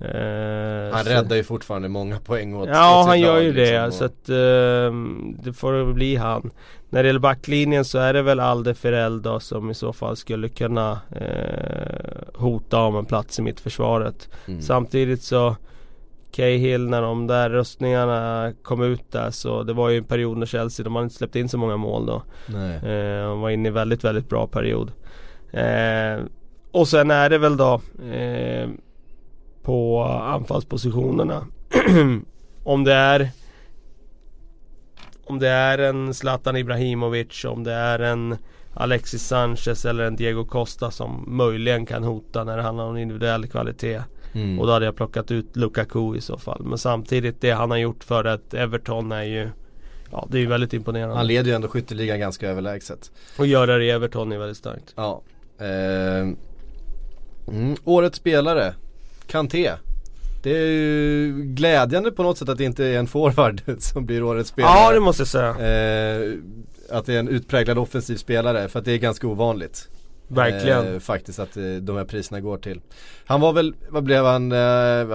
Eh, Han så- räddar ju fortfarande många poäng åt Ja åt han gör lag, ju det liksom, så att ehm, det får bli han. När det gäller backlinjen så är det väl Alde Ferrell då som i så fall skulle kunna eh, hota om en plats i mittförsvaret. mm. Samtidigt så Cahill när de där röstningarna kom ut där så det var ju en period när Chelsea, de hade inte släppt in så många mål då. Nej. Eh, de var inne i väldigt, väldigt bra period. Eh, och sen är det väl då eh, på anfallspositionerna. *clears throat* om det är Om det är en Zlatan Ibrahimovic, om det är en Alexis Sanchez eller en Diego Costa som möjligen kan hota när det handlar om individuell kvalitet. Mm. Och då hade jag plockat ut Lukaku i så fall. Men samtidigt det han har gjort för ett Everton är ju Ja det är ju väldigt imponerande. Han leder ju ändå skytteligan ganska överlägset. Och göra det i Everton är väldigt starkt. Ja. Eh, mm, årets spelare, Kanté. Det är ju glädjande på något sätt att det inte är en forward *laughs* som blir årets spelare. Ja det måste jag säga. eh, Att det är en utpräglad offensiv spelare för att det är ganska ovanligt. Verkligen. Eh, faktiskt att eh, de här priserna går till. Han var väl, vad blev han, eh,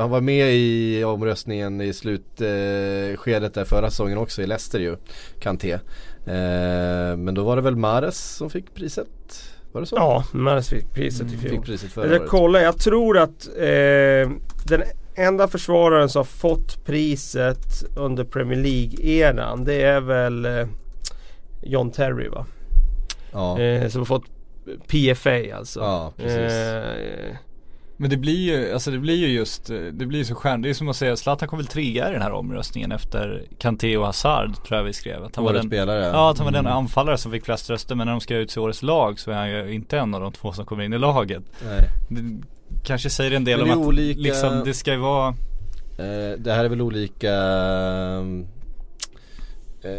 han var med i omröstningen i slutskedet där förra säsongen också i Leicester ju, Kanté. Eh, men då var det väl Mares som fick priset? Var det så? Ja, Mares fick priset i fjol. Fick priset Jag förra året. kolla, jag tror att eh, den enda försvararen som har fått priset under Premier League-eran det är väl eh, John Terry va? Ja, Eh, som har fått PFA alltså. ja precis. Men det blir ju, alltså det blir ju just, det blir ju så stjärn, det är som att säga Zlatan kom väl trea i den här omröstningen efter Kanté och Hazard tror jag vi skrev. Att han var Årets den, spelare. ja, att han var den Mm. anfallare som fick flest röster men när de ska utse årets lag så är han ju inte en av de två som kommer in i laget. Nej. Det kanske säger en del om att olika- liksom, det ska ju vara Eh, det här är väl olika ehm,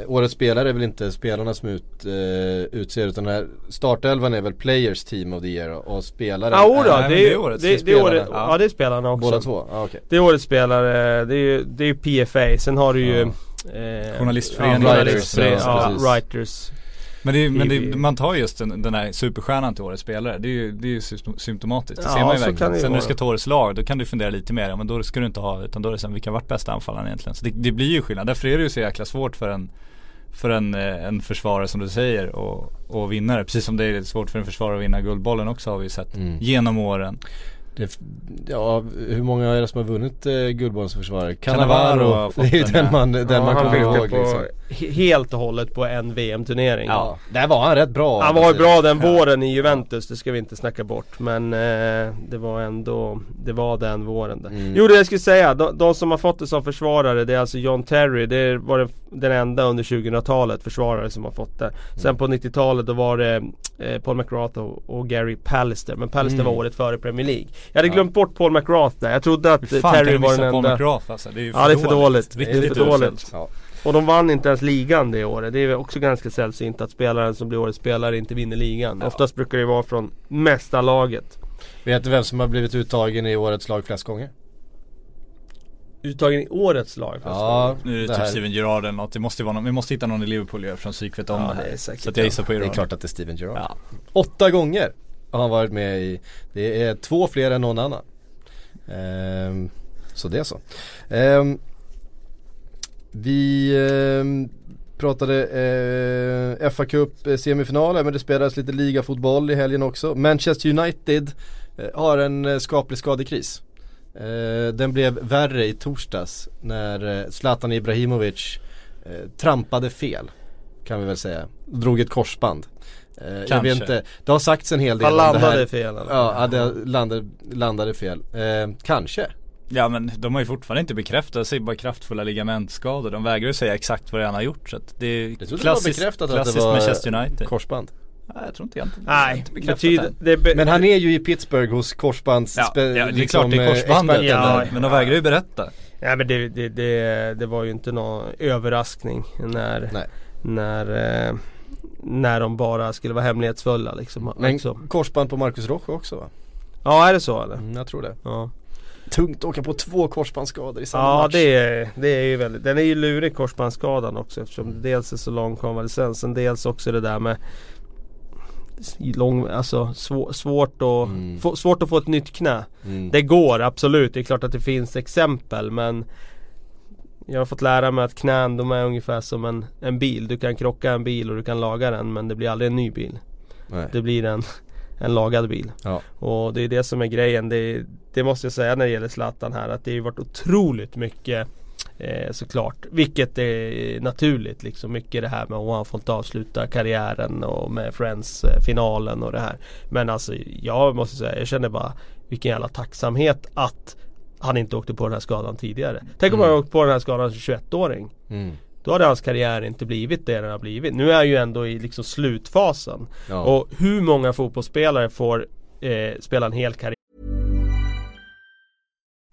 eh, Årets spelare är väl inte spelarna som ut, eh, utser utan här startelvan är väl Players Team of the Year och spelare odo, Nej, men det, det är, är årets det, det, är året, Ja. ja. det är spelarna också. Båda två? Ah, okej. Det är årets spelare, det är ju det är PFA. Sen har du ju Ja. eh, Journalistföreningen. ja, Writers, ja, writers. Men, är- men PB. man tar just den, den här superstjärnan till årets spelare. Det är ju, det är ju sym- symptomatiskt. Det Ja, ser man ju verkligen. Sen när du ska ta årets lag, då kan du fundera lite mer. Ja, men då ska du inte ha, utan då är det sen vilka varit bästa anfallaren egentligen. Så det, det blir ju skillnad. Därför är det ju så jäkla svårt för en för en, eh, en försvarare som du säger och, och vinnare. Precis som det är svårt för en försvarare att vinna Guldbollen också har vi sett Mm. genom åren. Det, ja, hur många är det som har vunnit eh, Guldbollens försvarare? Cannavaro *laughs* det är ju den, man, den Ja, man kommer ihåg på, liksom. he- Helt och hållet på en VM-turnering. Ja, där var han rätt bra Han var ju bra den våren i Juventus, det ska vi inte snacka bort. Men eh, det var ändå, det var den våren där. Mm. Jo det jag skulle säga, de, de som har fått det som försvarare det är alltså John Terry. Det var den, den enda under 2000-talet försvarare som har fått det. Sen på 90-talet då var det eh, Paul McGrath och, och Gary Pallister. Men Pallister Mm. var året före Premier League. Jag hade Ja. glömt bort Paul McGrath där. Jag trodde att Hur fan Terry var den Paul enda. McGrath alltså? Det är ju för Ja, det är för dåligt. Riktigt Det är för dåligt. Ja. Och de vann inte ens ligan det året. Det är också ganska sällsynt att spelaren som blir årets spelare inte vinner ligan. Ja. Oftast brukar det vara från mesta laget. Vet du vem som har blivit uttagen i årets lag flest gånger? Uttagen i årets lag Ja. Nu är det, det typ här- Steven Gerrard eller något. Det måste vara någon, vi måste hitta någon i Liverpool ju, eftersom psyk vet om Ja, det här. det är säkert så att jag gissar på Det Gerard. är klart att det är Steven Gerrard. Ja. Åtta gånger har han varit med i, det är två fler än någon annan. Ehm, så det är så. Ehm, vi ehm, pratade eh, FA Cup eh, semifinaler men det spelades lite ligafotboll i helgen också. Manchester United eh, har en eh, skaplig skadekris. Eh, den blev värre i torsdags när eh, Zlatan Ibrahimovic eh, trampade fel. Kan vi väl säga. Drog ett korsband. Eh, jag Kanske. vet inte, det har sagts en hel del Han om det landade här. fel eller? Ja, ja, det landade, landade fel. Eh, kanske. Ja men de har ju fortfarande inte bekräftat, säger bara kraftfulla ligamentskador. De vägrar ju säga exakt vad det han har gjort. Så att det är Jag trodde det var klassiskt, bekräftat att det klassiskt var Manchester United. korsband. Nej jag tror inte egentligen. Nej, inte betyder, det be- Men han är ju i Pittsburgh hos korsbands... Ja, ja det är liksom, klart det är eh, korsbandet. Ja, men de vägrar ju berätta. Ja men det, det, det, det var ju inte någon överraskning när, Nej. när, eh, när de bara skulle vara hemlighetsfulla liksom. Men Alltså. korsband på Marcus Rojo också va? Ja är det så eller? Mm, jag tror det. Ja, Tungt att åka på två korsbandsskador i samma ja match. det, är, det är ju väldigt, den är ju lurig korsbandsskadan också eftersom det dels är så lång konvalescensen dels också det där med lång, alltså svår, svårt, att, Mm. få, svårt att få ett nytt knä. Mm. Det går absolut, det är klart att det finns exempel men Jag har fått lära mig att knän de är ungefär som en, en bil. Du kan krocka en bil och du kan laga den men det blir aldrig en ny bil. Nej. Det blir en, en lagad bil. Ja. Och det är det som är grejen. Det, det måste jag säga när det gäller Zlatan här att det har varit otroligt mycket eh, såklart. Vilket är naturligt liksom. Mycket det här med att han fått avsluta karriären och med Friends eh, och det här. Men alltså jag måste säga, jag känner bara vilken jävla tacksamhet att han inte åkte på den här skadan tidigare. Tänk om han hade åkt på den här skadan som 21-åring. Mm. Då hade hans karriär inte blivit det den har blivit. Nu är han ju ändå i liksom slutfasen. Ja. Och hur många fotbollsspelare får eh, spela en hel karriär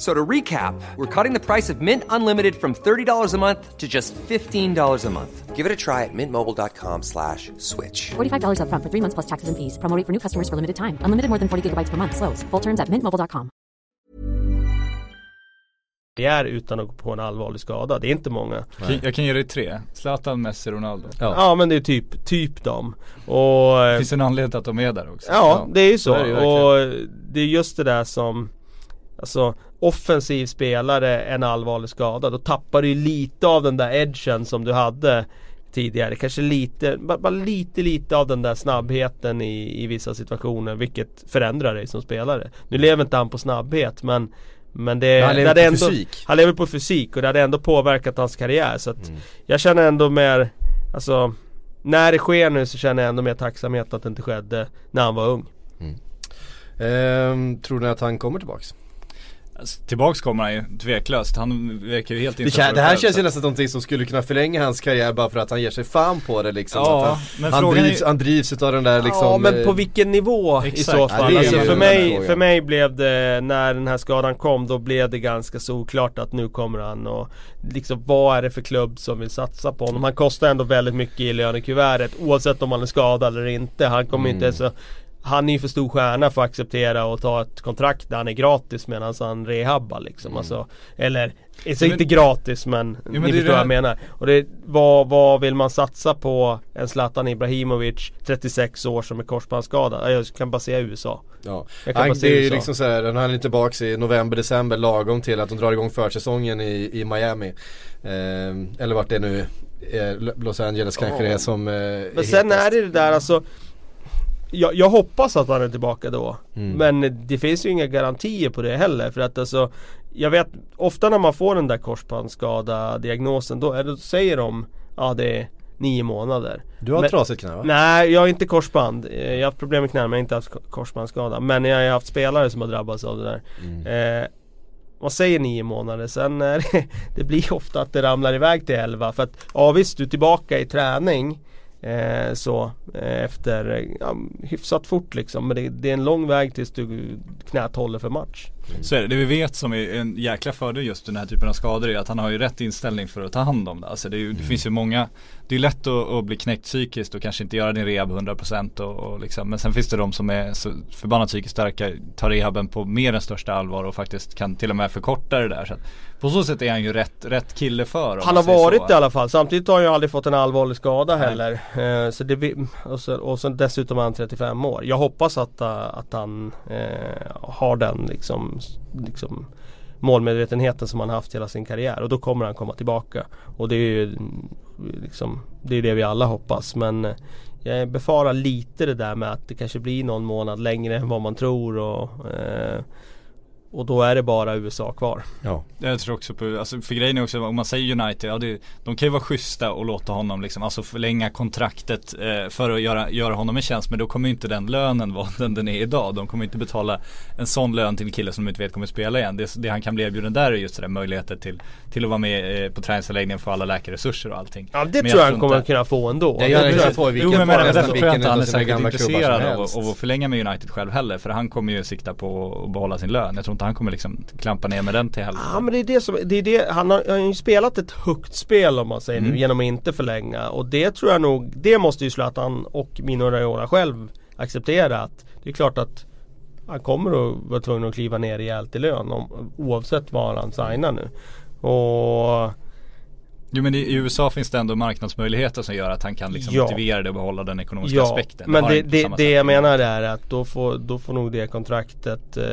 So to recap, we're cutting the price of Mint Unlimited from $30 a month to just $15 a month. Give it a try at mintmobile.com slash switch. $45 upfront for three months plus taxes and fees. Promo rate for new customers for limited time. Unlimited more than 40 gigabytes per month. Slows. Full terms at mintmobile.com. utan att gå på en allvarlig skada. Det är inte många. Kan- Jag kan ge dig tre. Zlatan, Messi, Ronaldo. Ja. Ja men det är typ, typ dem. Och eh, Finns det en anledning till att de är där också? Ja, det är ju så. så är det ju och det är just det där som Alltså offensiv spelare, en allvarlig skada. Då tappar du ju lite av den där edgen som du hade tidigare. Kanske lite, bara, bara lite, lite av den där snabbheten i, i vissa situationer. Vilket förändrar dig som spelare. Nu lever inte han på snabbhet men men det, Men han lever det ändå, fysik. Han lever på fysik och det hade ändå påverkat hans karriär. Så att Mm. jag känner ändå mer, alltså när det sker nu så känner jag ändå mer tacksamhet att det inte skedde när han var ung. Ehm, tror ni att han kommer tillbaks? Alltså, tillbaks kommer han ju tveklöst. Han verkar ju helt Det, på det här själv, känns så ju att- nästan som någonting som skulle kunna förlänga hans karriär bara för att han ger sig fan på det liksom. Ja, att han, men han, frågan är drivs, ju- han drivs utav den där liksom Ja men på eh, vilken nivå i Exakt. så Ja, fall? är alltså för, mig, för mig blev det, när den här skadan kom, då blev det ganska solklart att nu kommer han och liksom vad är det för klubb som vill satsa på honom? Han kostar ändå väldigt mycket i lönekuvertet oavsett om han är skadad eller inte. Han kommer Mm. inte så han är ju för stor stjärna för att acceptera och ta ett kontrakt där han är gratis medan han rehabbar liksom. Alltså, eller, alltså men- inte gratis men, men ni förstår vad här- jag menar. Och det, vad, vad vill man satsa på en Zlatan Ibrahimovic 36 år som är korsbandsskadad? Ja, Jag kan bara säga USA. Ja. Jag kan Han, bara det är USA. liksom såhär, han är tillbaks i november, december lagom till att de drar igång försäsongen i, i Miami. Ehm, eller vart det nu är, Los Angeles kanske det är som eh, Men sen är det det där alltså jag, jag hoppas att han är tillbaka då. Mm. Men det finns ju inga garantier på det heller. För att alltså Jag vet ofta när man får den där korsbandsskada diagnosen då, då säger de Ja det är nio månader. Du har Men- trasigt knä va? Nej, jag har inte korsband. Eh, Jag har haft problem med knäna men jag har inte haft ko- korsbandsskada. Men jag har haft spelare som har drabbats av det där. Mm. Eh, man säger nio månader, sen det, *laughs* det blir ofta att det ramlar iväg till elva. För att, ja visst, du är tillbaka i träning. Eh, så eh, efter, ja, hyfsat fort liksom. Men det, det är en lång väg tills du knät håller för match. Så är det. Det vi vet som är en jäkla fördel just den här typen av skador är att han har ju rätt inställning för att ta hand om det. Alltså det, är det finns ju många, det är lätt att, att bli knäckt psykiskt och kanske inte göra din rehab 100% och, och liksom, men sen finns det de som är så förbannat psykiskt starka, tar rehaben på mer än största allvar och faktiskt kan till och med förkorta det där. Så på så sätt är han ju rätt, rätt kille för. Han har varit så. det i alla fall. Samtidigt har han ju aldrig fått en allvarlig skada Nej. heller. Eh, så det, och, så, och så dessutom är han 35 år. Jag hoppas att, eh, att han eh, har den liksom, liksom målmedvetenheten som han haft hela sin karriär. Och då kommer han komma tillbaka. Och det är ju liksom, det, är det vi alla hoppas. Men eh, jag befarar lite det där med att det kanske blir någon månad längre än vad man tror. Och, eh, och då är det bara USA kvar. Ja. Jag tror också på, alltså för grejen är också om man säger United, ja det, de kan ju vara schyssta och låta honom liksom, alltså förlänga kontraktet eh, för att göra, göra honom en tjänst men då kommer ju inte den lönen *laughs* vara den den är idag. De kommer inte betala en sån lön till en kille som de inte vet kommer spela igen. Det, det han kan bli erbjuden där är just det där möjligheter till, till att vara med eh, på träningsanläggningen för alla läkarresurser och allting. Ja det Men tror jag tror han kommer inte- kunna få ändå. Det tror inte jag- få i vilken Jo men men därför tror jag inte han är särskilt intresserad av, helst. att- av att förlänga med United själv heller. För han kommer ju sikta på att behålla sin lön. Jag tror inte han kommer liksom klampa ner med den till helvete. Ja men det är det som, det är det, han har, han har ju spelat ett högt spel om man säger nu Mm. genom att inte förlänga och det tror jag nog, det måste ju Zlatan och Mino Raiola själv acceptera att det är klart att han kommer att vara tvungen att kliva ner rejält i lön om, oavsett var han signar nu. Och Jo men i i USA finns det ändå marknadsmöjligheter som gör att han kan liksom Ja. motivera det och behålla den ekonomiska ja, aspekten. men det, det, det jag menar är att då får, då får nog det kontraktet eh,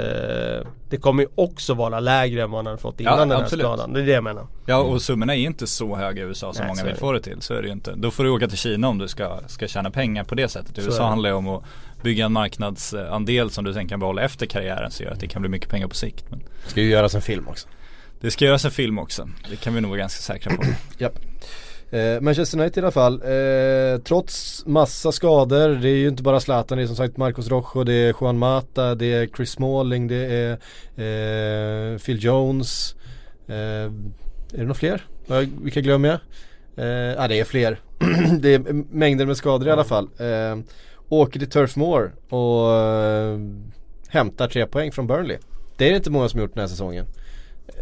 Det kommer ju också vara lägre än vad han hade fått innan Ja, den här absolut. skadan. Det är det jag menar. Ja och summorna är inte så höga i USA som Nej, många vill det. få det till. Så är det ju inte. Då får du åka till Kina om du ska, ska tjäna pengar på det sättet. Är USA det. handlar ju om att bygga en marknadsandel som du sen kan behålla efter karriären så gör att det kan bli mycket pengar på sikt. Men Ska ju göras en film också det ska göras en film också. Det kan vi nog vara ganska säkra på. *clears throat* Japp. Eh, Manchester United i alla fall, eh, trots massa skador, det är ju inte bara Zlatan, det är som sagt Marcos Rojo, det är Juan Mata, det är Chris Smalling, det är eh, Phil Jones. Eh, är det några fler? Vilka glömmer jag? Eh, ja det är fler. *clears throat* det är mängder med skador i alla fall. Eh, åker till Turf Moor och eh, hämtar tre poäng från Burnley. Det är det inte många som gjort den här säsongen.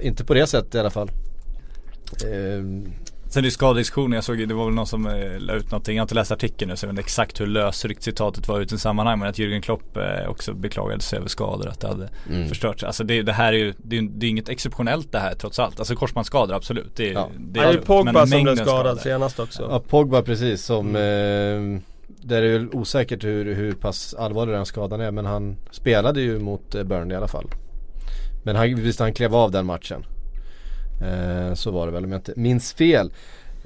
Inte på det sättet i alla fall. Eh, Sen är det skadediskussionen, jag såg det var väl någon som eh, la ut någonting, jag har inte läst artikeln nu så jag vet inte exakt hur lösryckt citatet var ut i sammanhang men att Jürgen Klopp eh, också beklagade sig över skador, att det hade Mm. förstörts. Alltså det, det här är ju, det är, det är inget exceptionellt det här trots allt. Alltså korsbandsskador absolut. Det är, Ja. det Det är ju men Pogba som blev skadad senast också. Ja, Pogba precis som, eh, där är det väl osäkert hur, hur pass allvarlig den skadan är men han spelade ju mot eh, Burnley i alla fall. Men han, visst han klev av den matchen. Eh, så var det väl om jag inte minns fel.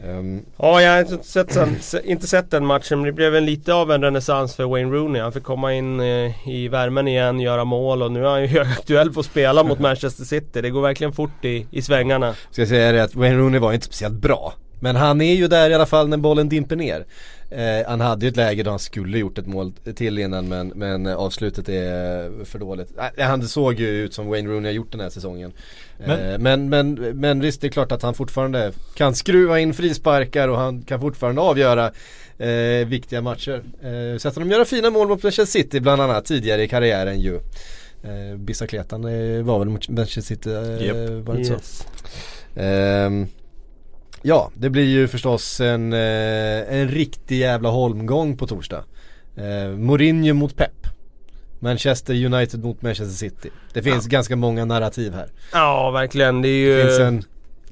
Ehm, Ja, jag har inte sett, sen, se- inte sett den matchen men det blev en lite av en renässans för Wayne Rooney. Han fick komma in eh, i värmen igen, göra mål och nu är han ju *laughs* högaktuell på att spela mot *laughs* Manchester City. Det går verkligen fort i, i svängarna. ska jag säga det att Wayne Rooney var inte speciellt bra. Men han är ju där i alla fall när bollen dimper ner. Eh, han hade ju ett läge då han skulle gjort ett mål till innan men, men avslutet är för dåligt. Eh, han såg ju ut som Wayne Rooney har gjort den här säsongen. Men- Eh, men, men, men visst det är klart att han fortfarande kan skruva in frisparkar och han kan fortfarande avgöra eh, viktiga matcher. Eh, sett honom göra fina mål mot Manchester City bland annat tidigare i karriären ju. Eh, Bissakletan eh, var väl mot Manchester City, eh, Japp. var det inte så? Yes. Ehm, ja, det blir ju förstås en, eh, en riktig jävla holmgång på torsdag. Eh, Mourinho mot Pep. Manchester United mot Manchester City. Det finns ganska många narrativ här. Ja, verkligen. Det ju... Det finns en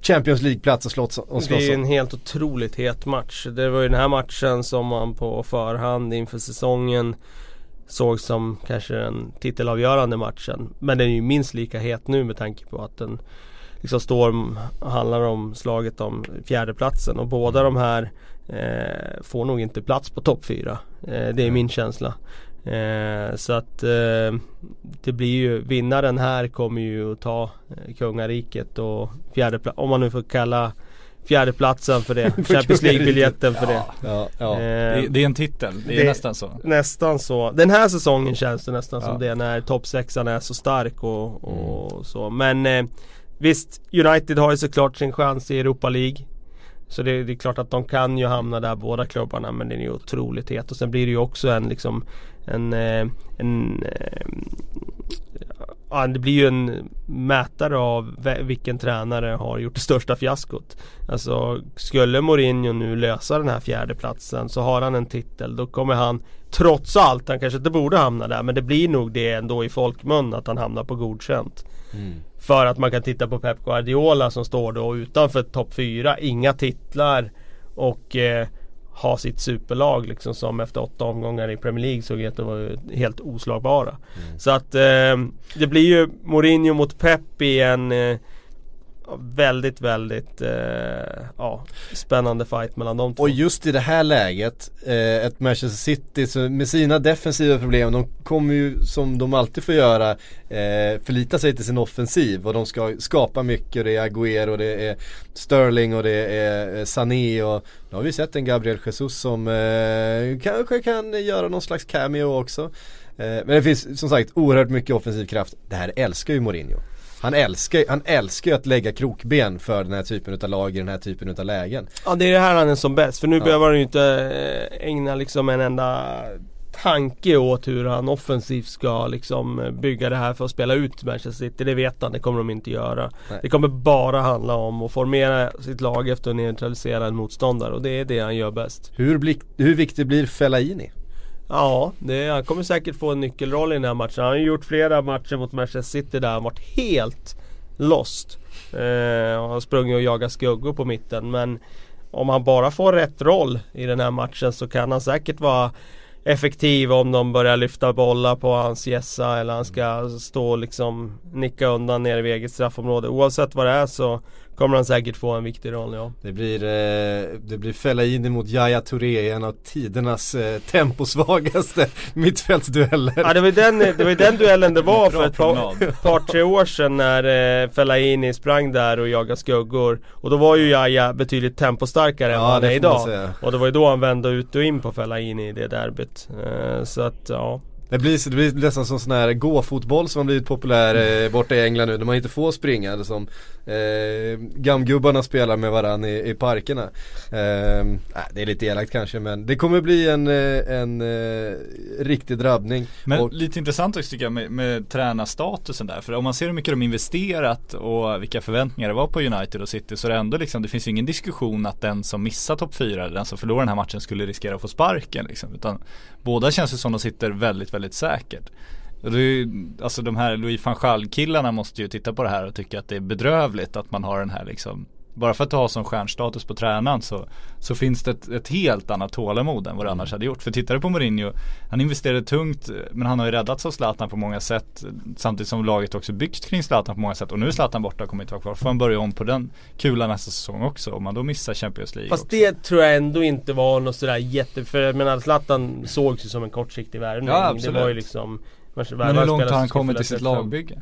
Champions League-plats att slåss, att Det är en om. helt otroligt het match. Det var ju den här matchen som man på förhand inför säsongen såg som kanske den titelavgörande matchen. Men den är ju minst lika het nu med tanke på att den liksom står handlar om slaget om fjärdeplatsen och båda de här eh, får nog inte plats på topp fyra. Eh, det är min känsla. Eh, så att eh, det blir ju vinnaren här kommer ju att ta eh, kungariket och fjärdeplatsen, om man nu får kalla fjärdeplatsen för det. *laughs* Champions League-biljetten för det. Ja, ja. Eh, Det, det är en titel, det är det- nästan så. Nästan så. Den här säsongen känns det nästan som Ja. det när toppsexan är så stark och, och så. Men visst, United har ju såklart sin chans i Europa League. Så det, det är klart att de kan ju hamna där båda klubbarna men den är ju otroligt het. Och sen blir det ju också en liksom en, eh, en, en ja, det blir ju en mätare av vilken tränare har gjort det största fiaskot. Alltså skulle Mourinho nu lösa den här fjärdeplatsen så har han en titel. Då kommer han trots allt, han kanske inte borde hamna där men det blir nog det ändå i folkmun att han hamnar på godkänt. Mm. För att man kan titta på Pep Guardiola som står då utanför topp 4, inga titlar. Och eh, ha sitt superlag liksom som efter åtta omgångar i Premier League såg ut att vara helt oslagbara. Så att eh, det blir ju Mourinho mot Pep i en eh, väldigt, väldigt eh, ja, spännande fight mellan de två. Och just i det här läget, eh, ett Manchester City så med sina defensiva problem, de kommer ju som de alltid får göra eh, förlita sig till sin offensiv och de ska skapa mycket. Det är Agüero, det är Sterling och det är eh, Sané och nu har vi sett en Gabriel Jesus som eh, kanske kan göra någon slags cameo också. Eh, men det finns som sagt oerhört mycket offensiv kraft. Det här älskar ju Mourinho. Han älskar, han älskar ju att lägga krokben för den här typen av lag i den här typen av lägen. Ja det är det här han är som bäst för nu Ja. behöver han ju inte eh, ägna liksom en enda tanke åt hur han offensivt ska liksom eh, bygga det här för att spela ut Manchester City. Det vet han, det kommer de inte göra. Nej. Det kommer bara handla om att formera sitt lag efter att neutralisera en motståndare och det är det han gör bäst. Hur, bli, hur viktig blir Fellaini? Ja, det, han kommer säkert få en nyckelroll i den här matchen. Han har ju gjort flera matcher mot Manchester City där han varit helt lost. Eh, och har sprungit och jagat skuggor på mitten men om han bara får rätt roll i den här matchen så kan han säkert vara effektiv om de börjar lyfta bollar på hans gässa eller han ska stå och liksom nicka undan nere vid eget straffområde. Oavsett vad det är så kommer han säkert få en viktig roll ja. Det blir, eh, det blir Fellaini mot Yahya Touré, en av tidernas eh, temposvagaste *laughs* mittfältsdueller. Ja det var ju den, det var den duellen det var för ett par, *laughs* par tre år sedan när eh, Fellaini sprang där och jagade skuggor. Och då var ju Jaja betydligt tempostarkare än Ja, vad han är idag. Och det var ju då han vände ut och in på Fellaini i det derbyt. Eh, så att ja. Det blir, det blir nästan som sån här gå-fotboll som har blivit populär eh, borta i England nu, där man inte får springa. Som eh, gamgubbarna spelar med varandra i, i parkerna. Eh, det är lite elakt kanske men det kommer bli en, eh, en eh, riktig drabbning. Men Och- lite intressant också tycker jag med, med tränarstatusen där. För om man ser hur mycket de investerat och vilka förväntningar det var på United och City så är det ändå liksom, det finns ju ingen diskussion att den som missar topp 4 eller den som förlorar den här matchen skulle riskera att få sparken liksom. Utan båda känns ju som de sitter väldigt, väldigt säkert. Det ju, alltså de här Louis van Gaal killarna måste ju titta på det här och tycka att det är bedrövligt att man har den här liksom bara för att du har sån stjärnstatus på tränaren så, så finns det ett, ett helt annat tålamod än vad det annars hade gjort. För tittar du på Mourinho, han investerade tungt men han har ju räddats av Zlatan på många sätt. Samtidigt som laget också byggts kring Zlatan på många sätt. Och nu är Zlatan borta och kommer inte vara kvar. Får han börja om på den kulan nästa säsong också. Om man då missar Champions League Fast också. det tror jag ändå inte var något sådär jätte... För jag menar Zlatan sågs ju som en kortsiktig värvning. Ja, Det absolut. var ju liksom... Men hur långt har han kommit i sitt lag? lagbygge?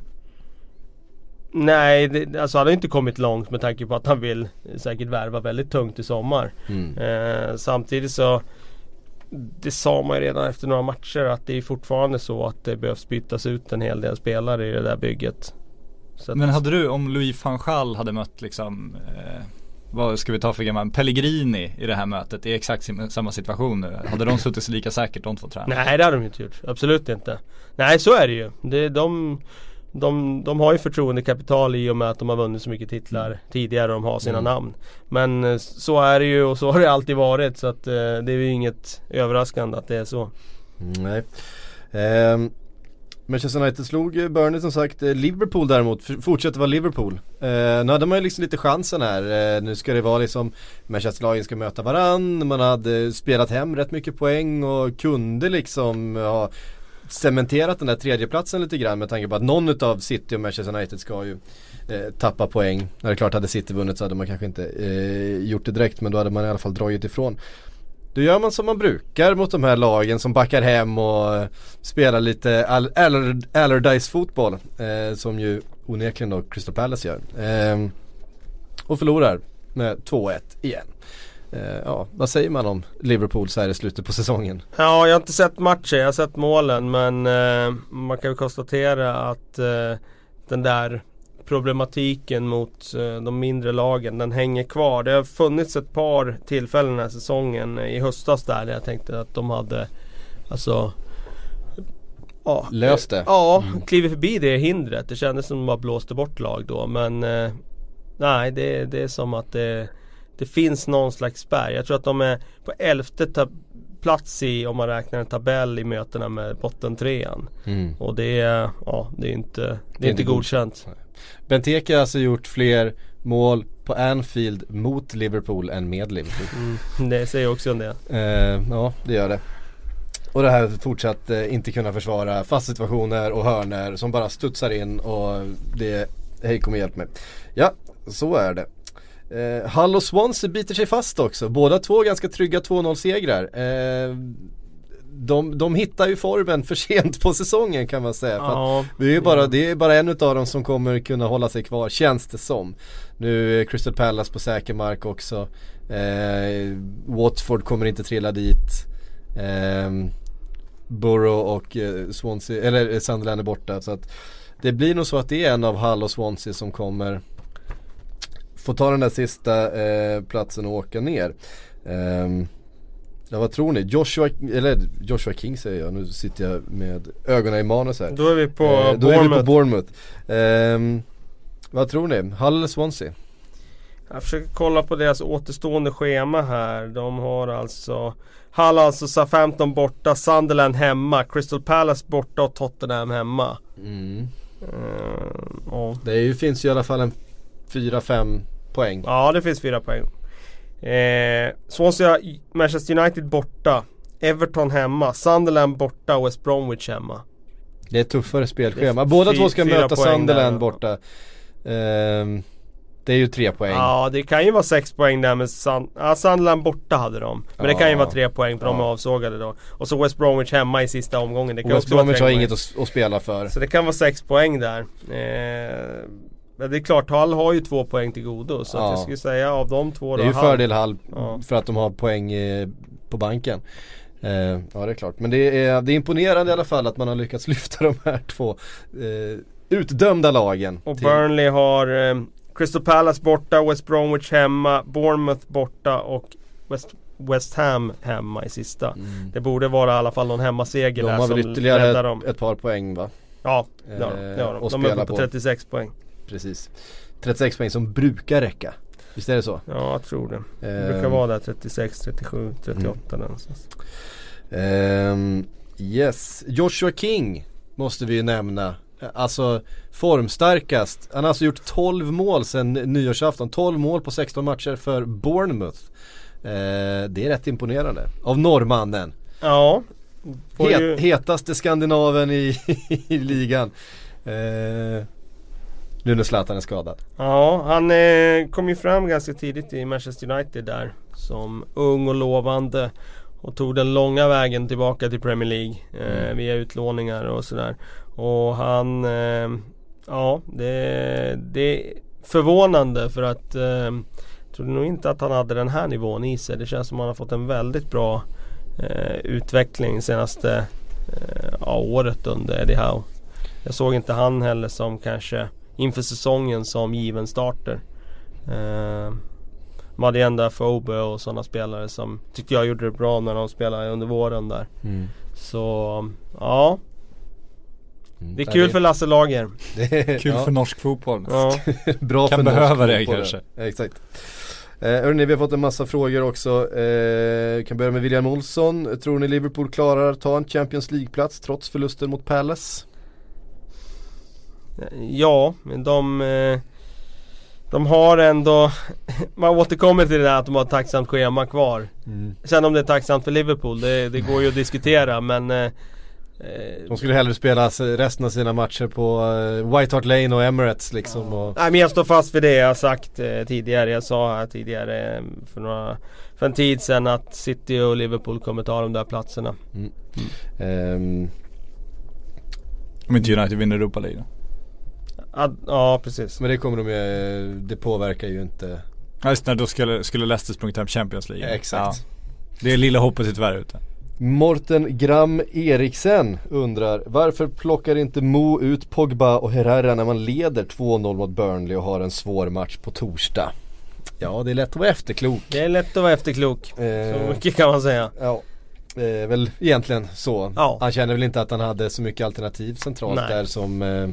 Nej, det, alltså han har inte kommit långt med tanke på att han vill säkert värva väldigt tungt i sommar. Mm. Eh, samtidigt så Det sa man ju redan efter några matcher att det är fortfarande så att det behövs bytas ut en hel del spelare i det där bygget. Så att, Men hade du, om Louis van Gaal hade mött liksom eh, vad ska vi ta för gammal, Pellegrini i det här mötet i exakt samma situation nu. Hade de suttit sig lika säkert de två tränarna? Nej det hade de inte gjort, absolut inte. Nej så är det ju. Det, de, de, de har ju förtroendekapital i och med att de har vunnit så mycket titlar tidigare och de har sina Mm. namn. Men eh, så är det ju och så har det alltid varit så att eh, det är ju inget överraskande att det är så. Nej. Ehm, Manchester United slog eh, Burnley som sagt. Eh, Liverpool däremot fortsätter vara Liverpool. Eh, nu hade man ju liksom lite chansen här. Eh, nu ska det vara liksom Manchester-lagen ska möta varann. Man hade spelat hem rätt mycket poäng och kunde liksom ha cementerat den där tredjeplatsen lite grann med tanke på att någon utav City och Manchester United ska ju eh, tappa poäng. När det är klart hade City vunnit så hade man kanske inte eh, gjort det direkt men då hade man i alla fall dragit ifrån. Då gör man som man brukar mot de här lagen som backar hem och eh, spelar lite Aller- Allardyce fotboll eh, som ju onekligen då Crystal Palace gör. Eh, och förlorar med 2-1 igen. Eh, ja, vad säger man om Liverpool så här i slutet på säsongen? Ja, jag har inte sett matchen, jag har sett målen men eh, man kan ju konstatera att eh, den där problematiken mot eh, de mindre lagen, den hänger kvar. Det har funnits ett par tillfällen den här säsongen eh, i höstas där jag tänkte att de hade Alltså ja, löst det. Ja, kliver förbi det hindret. Det kändes som att man blåste bort lag då men eh, Nej det, det är som att det, det finns någon slags spärr. Jag tror att de är på elfte plats i om man räknar en tabell i mötena med bottentrean. Mm. Och det är, ja, det är inte, det är inte inte godkänt. Benteke har alltså gjort fler mål på Anfield mot Liverpool än med Liverpool. Mm, det säger också en del. Eh, ja, det gör det. Och det här fortsatt eh, inte kunna försvara fast situationer och hörner som bara studsar in och det, hej kom och hjälp mig. Ja, så är det. Eh, Hull och Swansea biter sig fast också. Båda två ganska trygga 2-0 segrar. Eh, de, de hittar ju formen för sent på säsongen kan man säga. Ja, det är ju bara, det är bara en utav dem som kommer kunna hålla sig kvar, känns det som. Nu är Crystal Palace på säker mark också. Eh, Watford kommer inte trilla dit. Eh, Borough och eh, Swansea, eller Sunderland är borta. Så att det blir nog så att det är en av Hull och Swansea som kommer få ta den där sista eh, platsen och åka ner. Ehm, ja vad tror ni? Joshua, eller Joshua King säger jag, nu sitter jag med ögonen i manus här. Då är vi på Eh, då är vi på Bournemouth. Ehm, vad tror ni? Hull eller Swansea? Jag försöker kolla på deras återstående schema här. De har alltså Hull alltså Southampton borta, Sunderland hemma, Crystal Palace borta och Tottenham hemma. Mm. Eh, ja. Det är ju, finns ju i alla fall en 4-5 poäng. ja, det finns fyra poäng. Eh, Swansea, Manchester United borta. Everton hemma, Sunderland borta och West Bromwich hemma. Det är tuffare spelschema. Båda två ska möta Sunderland borta. Ehm, det är ju tre poäng. Ja, det kan ju vara sex poäng där med Sun ja, Sunderland borta hade de. Men det kan ju Ja. vara tre poäng för de är Ja. avsågade då. Och så West Bromwich hemma i sista omgången. Det kan Och West Bromwich har inget att, att spela för. Så det kan vara sex poäng där. Eh, men det är klart, Hall har ju två poäng till godo. Så att Ja. jag skulle säga av de två Det då. är ju fördel Hall Ja. för att de har poäng eh, på banken. Eh, ja det är klart. Men det är, det är imponerande i alla fall att man har lyckats *laughs* lyfta de här två eh, utdömda lagen. Och till- Burnley har eh, Crystal Palace borta, West Bromwich hemma, Bournemouth borta och West, West Ham hemma i sista. Mm. Det borde vara i alla fall någon hemmaseger De där har som väl ytterligare räddar ett, dem. ett par poäng va? Ja, det har de. Det har eh, de. de är uppe på på. 36 poäng. Precis. 36 poäng som brukar räcka. Visst är det så? Ja, jag tror det. Det Ehm, brukar vara där 36, 37, 38 Mm. någonstans. ehm, yes, Joshua King måste vi ju nämna. Alltså formstarkast. Han har alltså gjort 12 mål sedan nyårsafton. 12 mål på 16 matcher för Bournemouth. Eh, det är rätt imponerande. Av norrmannen. Ja. Het, ju- Hetaste skandinaven i, *laughs* i ligan. Eh, nu när Zlatan är skadad. Ja, han eh, kom ju fram ganska tidigt i Manchester United där. Som ung och lovande. Och tog den långa vägen tillbaka till Premier League. Eh, Mm. Via utlåningar och sådär. Och han... Eh, ja, det, det är förvånande för att... Eh, jag trodde nog inte att han hade den här nivån i sig. Det känns som att han har fått en väldigt bra eh, utveckling senaste eh, ja, året under Eddie Howe. Jag såg inte han heller som kanske inför säsongen som given starter. Eh, Madienda Fobe och sådana spelare som tyckte jag gjorde det bra när de spelade under våren där. Så ja, det är kul för Lasse Lager. *laughs* för Kul ja, för norsk fotboll. Ja. *laughs* Bra Kan för norsk behöva det fotboll, kanske. ja. Exakt. Eh, hörni, vi har fått en massa frågor också. Eh, kan börja med William Olsson. Tror ni Liverpool klarar att ta en Champions League-plats trots förlusten mot Palace? Ja, men de eh, De har ändå *laughs* Man återkommer till det där att de har ett tacksamt schema kvar Sen om det är tacksamt för Liverpool, det, det går ju att diskutera men eh, eh, De skulle hellre spela resten av sina matcher på White Hart Lane och Emirates liksom. Och, Nej men jag står fast vid det jag har sagt tidigare. Jag sa här tidigare för, några, för en tid sedan att City och Liverpool kommer ta de där platserna. ehm, Om inte United vinner Europa League då. Ad, ja precis. men det kommer de ju, det påverkar ju inte Ja just det, då skulle, skulle Leicester sprungit hem Champions League. Exakt. Ja. Det är lilla hoppet är tyvärr ute. Morten Gram Eriksen undrar Varför plockar inte Mo ut Pogba och Herrera när man leder 2-0 mot Burnley och har en svår match på torsdag? Ja det är lätt att vara efterklok Det är lätt att vara efterklok. Så Eh, mycket kan man säga. Ja Eh, väl egentligen så. Ja. Han känner väl inte att han hade så mycket alternativ centralt Nej. där som eh,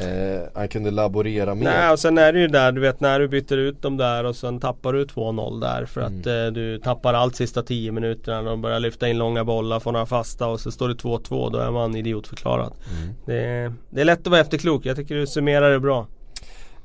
eh, han kunde laborera med. Nej och sen är det ju där du vet när du byter ut dem där och sen tappar du 2-0 där för Mm. att eh, du tappar allt sista 10 minuterna när de börjar lyfta in långa bollar, får några fasta och så står det 2-2 då är man idiotförklarad. Mm. Det, är, det är lätt att vara efterklok, jag tycker du summerar det bra.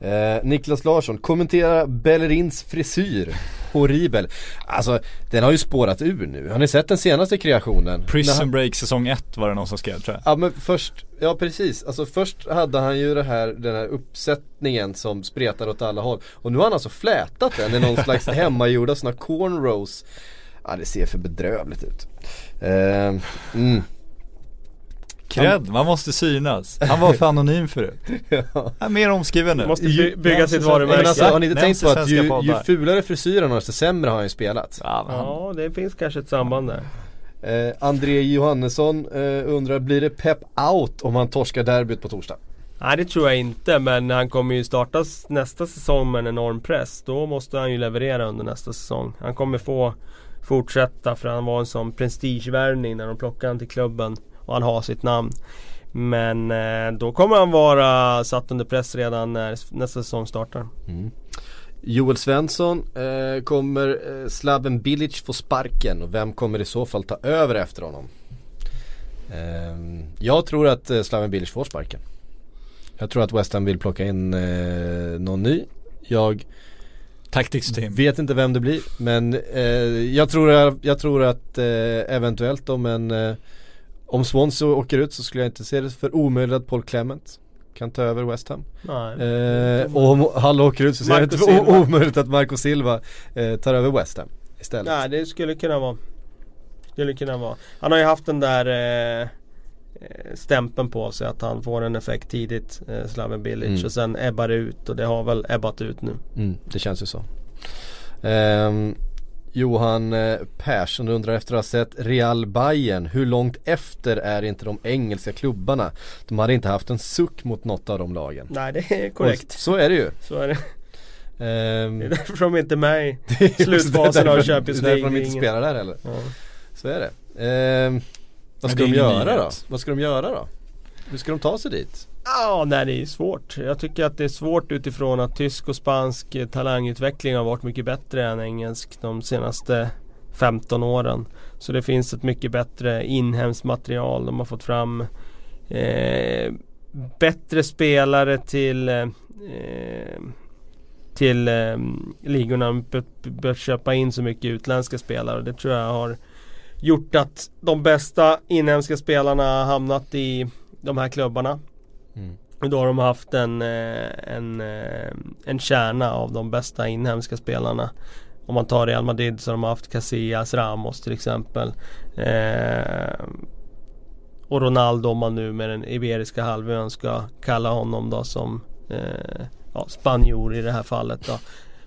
Eh, Niklas Larsson, kommentera Bellerins frisyr. Horribel. Alltså den har ju spårat ur nu. Har ni sett den senaste kreationen? Prison han- Break säsong 1 var det någon som skrev tror jag. Ja men först, ja precis. Alltså först hade han ju det här, den här uppsättningen som spretar åt alla håll. Och nu har han alltså flätat den i någon *laughs* slags hemmagjorda sådana cornrows. Ja det ser för bedrövligt ut. Eh, mm. Cred, man måste synas. Han var för anonym förut. *laughs* ja. Han är mer omskriven nu. Måste by- bygga sitt varumärke. alltså har ni inte tänkt på att ju, ju fulare frisyr han har desto sämre har han ju spelat? Ja, han, Ja det finns kanske ett samband där. Eh, André Johannesson eh, undrar, blir det pep out om han torskar derbyt på torsdag? Nej det tror jag inte men han kommer ju starta nästa säsong med en enorm press. Då måste han ju leverera under nästa säsong. Han kommer få fortsätta för han var en sån prestigevärvning när de plockade han till klubben. Och han har sitt namn. Men eh, då kommer han vara satt under press redan när nästa säsong startar. Joel Svensson, eh, kommer eh, Slaven Bilic få sparken och vem kommer i så fall ta över efter honom? Ehm, jag tror att eh, Slaven Bilic får sparken. Jag tror att West Ham vill plocka in eh, någon ny. Jag Tactics team. vet inte vem det blir men eh, jag, tror, jag tror att eh, eventuellt om en eh, Om Swansea åker ut så skulle jag inte se det för omöjligt att Paul Clement kan ta över West Ham. Nej. Eh, och om Hall åker ut så ser jag inte för omöjligt att Marco Silva eh, tar över West Ham istället. Nej det skulle kunna vara. Skulle kunna vara. Han har ju haft den där eh, eh, stämpeln på sig att han får en effekt tidigt, eh, Slaven Bilic. Mm. Och sen ebbar det ut och det har väl ebbat ut nu. Mm, det känns ju så. Ehm, Johan eh, Persson undrar efter att ha sett Real Bayern Hur långt efter är inte de engelska klubbarna? De hade inte haft en suck mot något av de lagen. Nej det är Och korrekt. så är det ju. Så är det. Ehm, Det är därför de inte är med i *laughs* slutfasen av Champions Det är därför de League. inte spelar där heller. Ja. Så är det. Ehm, vad ska de göra då? Vad ska de göra då? Hur ska de ta sig dit? Ja, nej det är svårt. Jag tycker att det är svårt utifrån att tysk och spansk eh, talangutveckling har varit mycket bättre än engelsk de senaste 15 åren. Så det finns ett mycket bättre inhemskt material. De har fått fram eh, bättre spelare till eh, eh, till eh, ligorna. De bör- bör köpa in så mycket utländska spelare. Det tror jag har gjort att de bästa inhemska spelarna har hamnat i de här klubbarna. Mm. Då har de haft en, eh, en, eh, en kärna av de bästa inhemska spelarna. Om man tar Real Madrid så har de haft Casillas, Ramos till exempel. Eh, och Ronaldo om man nu med den Iberiska halvön ska kalla honom då som eh, ja, spanjor i det här fallet då.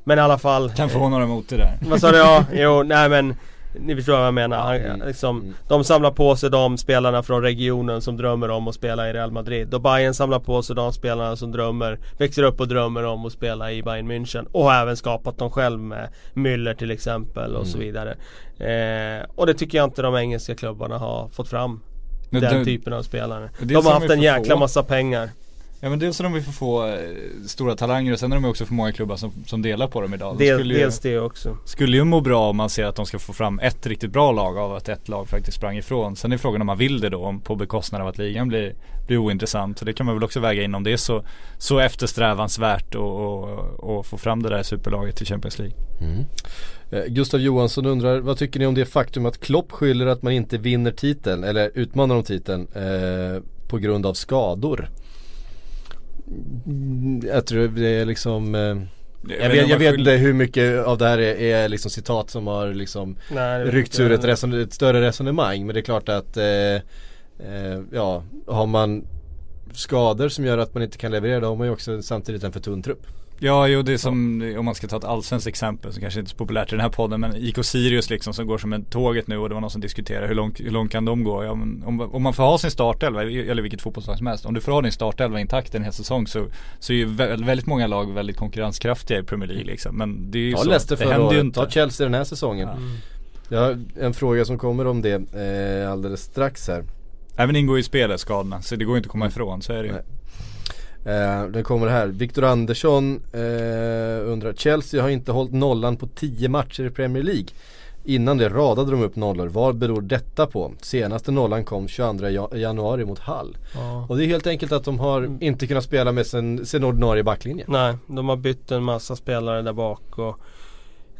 Men i alla fall. Kan få några motor där. Vad sa du? Ja, *laughs* jo, nej men Ni förstår vad jag menar. Han, mm, liksom, mm. De samlar på sig de spelarna från regionen som drömmer om att spela i Real Madrid. Och Bayern samlar på sig de spelarna som drömmer, växer upp och drömmer om att spela i Bayern München. Och har även skapat dem själv med Müller till exempel och så Mm. vidare. Eh, och det tycker jag inte de engelska klubbarna har fått fram. Men den det- typen av spelare. De har haft en jäkla få. massa pengar. Ja men dels så de vill få få eh, stora talanger och sen är de också för många klubbar som, som delar på dem idag. De Del, ju, dels det också. skulle ju må bra om man ser att de ska få fram ett riktigt bra lag av att ett lag faktiskt sprang ifrån. Sen är frågan om man vill det då, om på bekostnad av att ligan blir, blir ointressant. Så det kan man väl också väga in om det är så, så eftersträvansvärt att få fram det där superlaget till Champions League. Eh, Gustav Johansson undrar, vad tycker ni om det faktum att Klopp skyller att man inte vinner titeln eller utmanar om titeln eh, på grund av skador? Jag tror det är liksom eh, jag, vet, jag vet inte hur mycket av det här är, är liksom citat som har liksom Nej, ryckts ur ett, reson, ett större resonemang men det är klart att eh, eh, ja, har man skador som gör att man inte kan leverera då har man ju också samtidigt en för tunn trupp. Ja, jo det är som om man ska ta ett allsvenskt exempel som kanske inte är så populärt i den här podden men IK Sirius liksom som går som en tåget nu och det var någon som diskuterade hur långt, hur långt kan de gå? Ja, om, om man får ha sin startelva, eller vilket fotbollslag som helst, om du får ha din startelva intakt en hel säsong så, så är ju vä- väldigt många lag väldigt konkurrenskraftiga i Premier League liksom. Men det är ju Ja så, Leicester det händer ju inte. ta Chelsea den här säsgen. Ja. Jag har en fråga som kommer om det eh, alldeles strax här. Även ingår i spelet skadorna, så det går inte att komma ifrån, så är det ju. Nej. Eh, den kommer här. Viktor Andersson eh, undrar, Chelsea har inte hållit nollan på 10 matcher i Premier League. Innan det radade de upp nollor. Vad beror detta på? Senaste nollan kom 22 ja- januari mot Hall. Ja. Och det är helt enkelt att de har inte kunnat spela med sin, sin ordinarie backlinje. Nej, de har bytt en massa spelare där bak och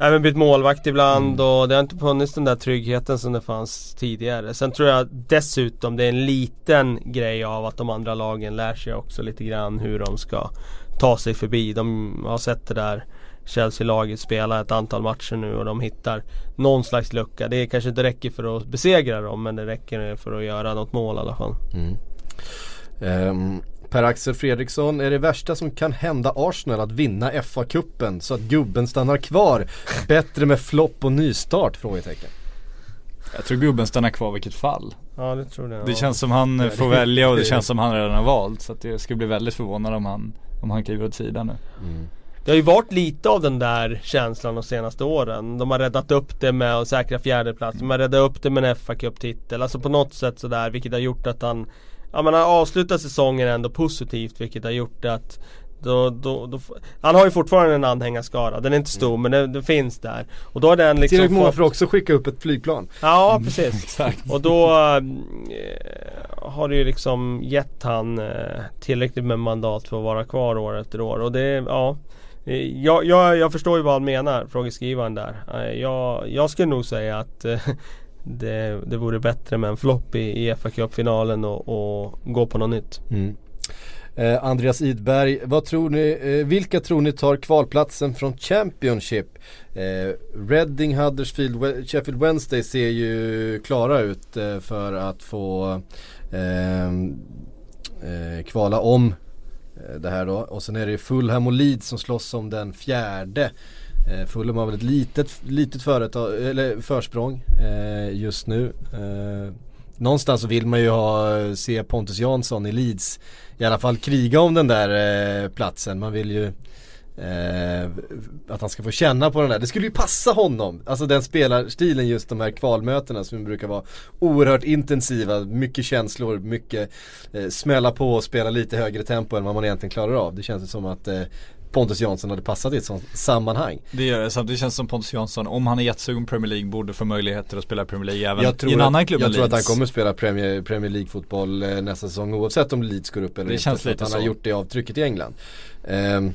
Även bytt målvakt ibland och det har inte funnits den där tryggheten som det fanns tidigare. Sen tror jag dessutom det är en liten grej av att de andra lagen lär sig också lite grann hur de ska ta sig förbi. De har sett det där Chelsea-laget spela ett antal matcher nu och de hittar någon slags lucka. Det kanske inte räcker för att besegra dem men det räcker för att göra något mål i alla fall. Ehm, Per-Axel Fredriksson, är det värsta som kan hända Arsenal att vinna FA-cupen så att gubben stannar kvar? Bättre med flopp och nystart? Frågetecken. Jag tror gubben stannar kvar i vilket fall. Ja det tror jag. Det känns som han eh, får välja och det *laughs* känns som han redan har valt. Så att jag skulle bli väldigt förvånad om han, om han kliver åt sidan nu. Det har ju varit lite av den där känslan de senaste åren. De har räddat upp det med att säkra fjärdeplats. De har räddat upp det med en fa Cup-titel. Alltså på något sätt sådär vilket har gjort att han Ja men han har avslutat säsongen ändå positivt vilket har gjort att då, då, då, han har ju fortfarande en anhängarskara, den är inte stor men den, den finns där. Och då har den liksom Tillräckligt många fått- för att också skicka upp ett flygplan. Ja precis. *laughs* Och då eh, har det ju liksom gett han eh, tillräckligt med mandat för att vara kvar år efter år. Och det, ja. Eh, Jag, jag, jag förstår ju vad han menar, frågeskrivaren där. Jag, jag skulle nog säga att det, det vore bättre med en flopp i, i fa Cup-finalen och, och gå på något nytt. Mm. Eh, Andreas Idberg, vad tror ni, eh, vilka tror ni tar kvalplatsen från Championship? Eh, Reading, Huddersfield, We- Sheffield Wednesday ser ju klara ut eh, för att få ehm, eh, kvala om eh, det här då. Och sen är det Fulham och Leeds som slåss om den fjärde. Eh, Fulham har väl ett litet, litet företag, eller försprång eh, just nu. Eh, någonstans så vill man ju ha, se Pontus Jansson i Leeds i alla fall kriga om den där eh, platsen. Man vill ju eh, att han ska få känna på den där. Det skulle ju passa honom. Alltså den spelarstilen just de här kvalmötena som brukar vara oerhört intensiva. Mycket känslor, mycket eh, smälla på och spela lite högre tempo än vad man egentligen klarar av. Det känns ju som att eh, Pontus Jansson hade passat i ett sånt sammanhang. Det gör det, samtidigt känns det som Pontus Jansson, om han är jättesugen på Premier League, borde få möjligheter att spela Premier League även i en att, annan klubb jag tror att han kommer spela Premier, Premier League-fotboll eh, nästa säsong oavsett om Leeds går upp eller Det inte. känns lite han har så. gjort det avtrycket i England. Ehm,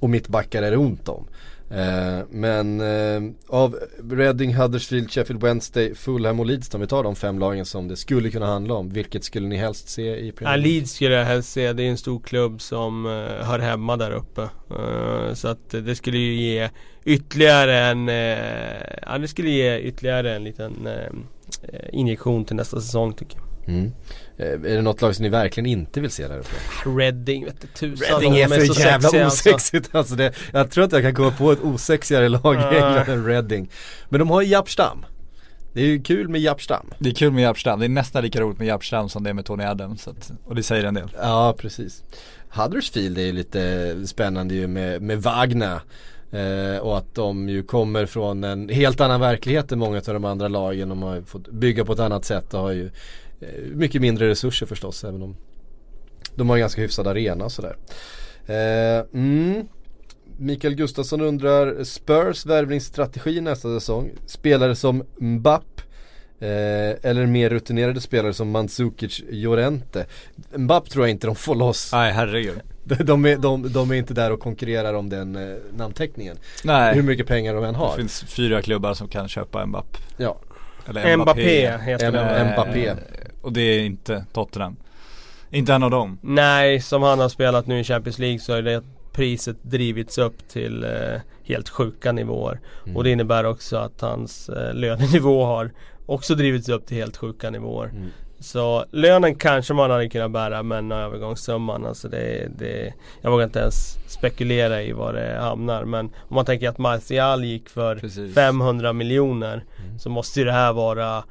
och mittbackar är det ont om. Ehm, men eh, av Reading, Huddersfield, Sheffield Wednesday, Fulham och Leeds om vi tar de fem lagen som det skulle kunna handla om. Vilket skulle ni helst se i Ja, Premier League? Leeds skulle jag helst se. Det är en stor klubb som uh, hör hemma där uppe. Eh, så att det skulle ju ge ytterligare en uh, Ja det skulle ge ytterligare en liten eh, injektion till nästa säsong tycker jag. Mm. Eh, är det något lag som ni verkligen inte vill se där uppe? Reading vet du tusan. Reading är för så jävla sexiga, alltså. osexigt *laughs* alltså. det, Jag tror att jag kan komma på ett osexigare lag i. England än Reading. Men de har ju Japp Stam. Det är ju kul med Japp Stam. Det är kul med Japstam, det är nästan lika roligt med Japstam som det är med Tony Adams. Så att, och det säger en del. Ja precis. Huddersfield är ju lite spännande ju med, med Wagner. Eh, och att de ju kommer från en helt annan verklighet än många av de andra lagen. De har ju fått bygga på ett annat sätt och har ju mycket mindre resurser förstås. Även om de har en ganska hyfsad arena och sådär. Eh, mm. Mikael Gustafsson undrar Spurs värvningsstrategi nästa säsong. Spelare som Mbapp Eh, eller mer rutinerade spelare som Mandzukic, Llorente. Mbapp tror jag inte de får loss. Nej herregud. De, är, de, de är inte där och konkurrerar om den eh, namnteckningen. Nej. Hur mycket pengar de än Det har. finns fyra klubbar som kan köpa Mbapp. Ja. Eller Mbappé heter M- det. M- Mbappé. Eh, Och det är inte Tottenham. Inte en av dem. Nej, som han har spelat nu i Champions League så är det priset drivits upp till eh, helt sjuka nivåer. Mm. Och det innebär också att hans eh, lönenivå har också drivits upp till helt sjuka nivåer. Mm. Så lönen kanske man hade kunnat bära men övergångssumman alltså det, det Jag vågar inte ens spekulera i var det hamnar men om man tänker att Martial gick för Precis. 500 miljoner Mm. så måste ju det här vara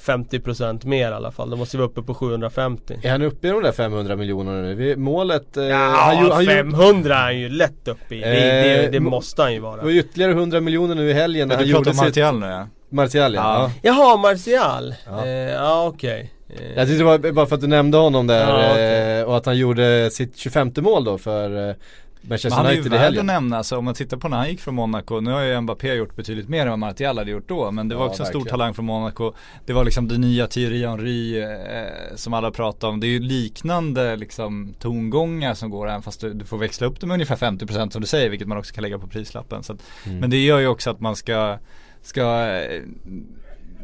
50% mer i alla fall. Då måste vi vara uppe på 750. Är han uppe i de där 500 miljonerna nu? Vi- Målet... Eh, Ja, han, ju- han, ju- 500 är han ju lätt uppe i. Det, det, Eh, det må- måste han ju det var vara. ytterligare 100 miljoner nu i helgen när han du pratar gjorde om sitt... Martial nu ja. Martial ja. Ja. ja. Jaha, Martial. Ja. Eh, Ja, okej. Eh, Jag tyckte det var bara för att du nämnde honom där Ja, okej. eh, och att han gjorde sitt 25 mål då för eh, Men Manchester han är ju värd att nämna, alltså, om man tittar på när han gick från Monaco, nu har ju Mbappé gjort betydligt mer än vad Martial hade gjort då, men det var Ja, också en stor talang från Monaco. Det var liksom det nya Thierry Henry eh, som alla pratar om. Det är ju liknande liksom tongångar som går även fast du, du får växla upp det med ungefär 50% som du säger, vilket man också kan lägga på prislappen. Så att, Mm. Men det gör ju också att man ska, ska eh,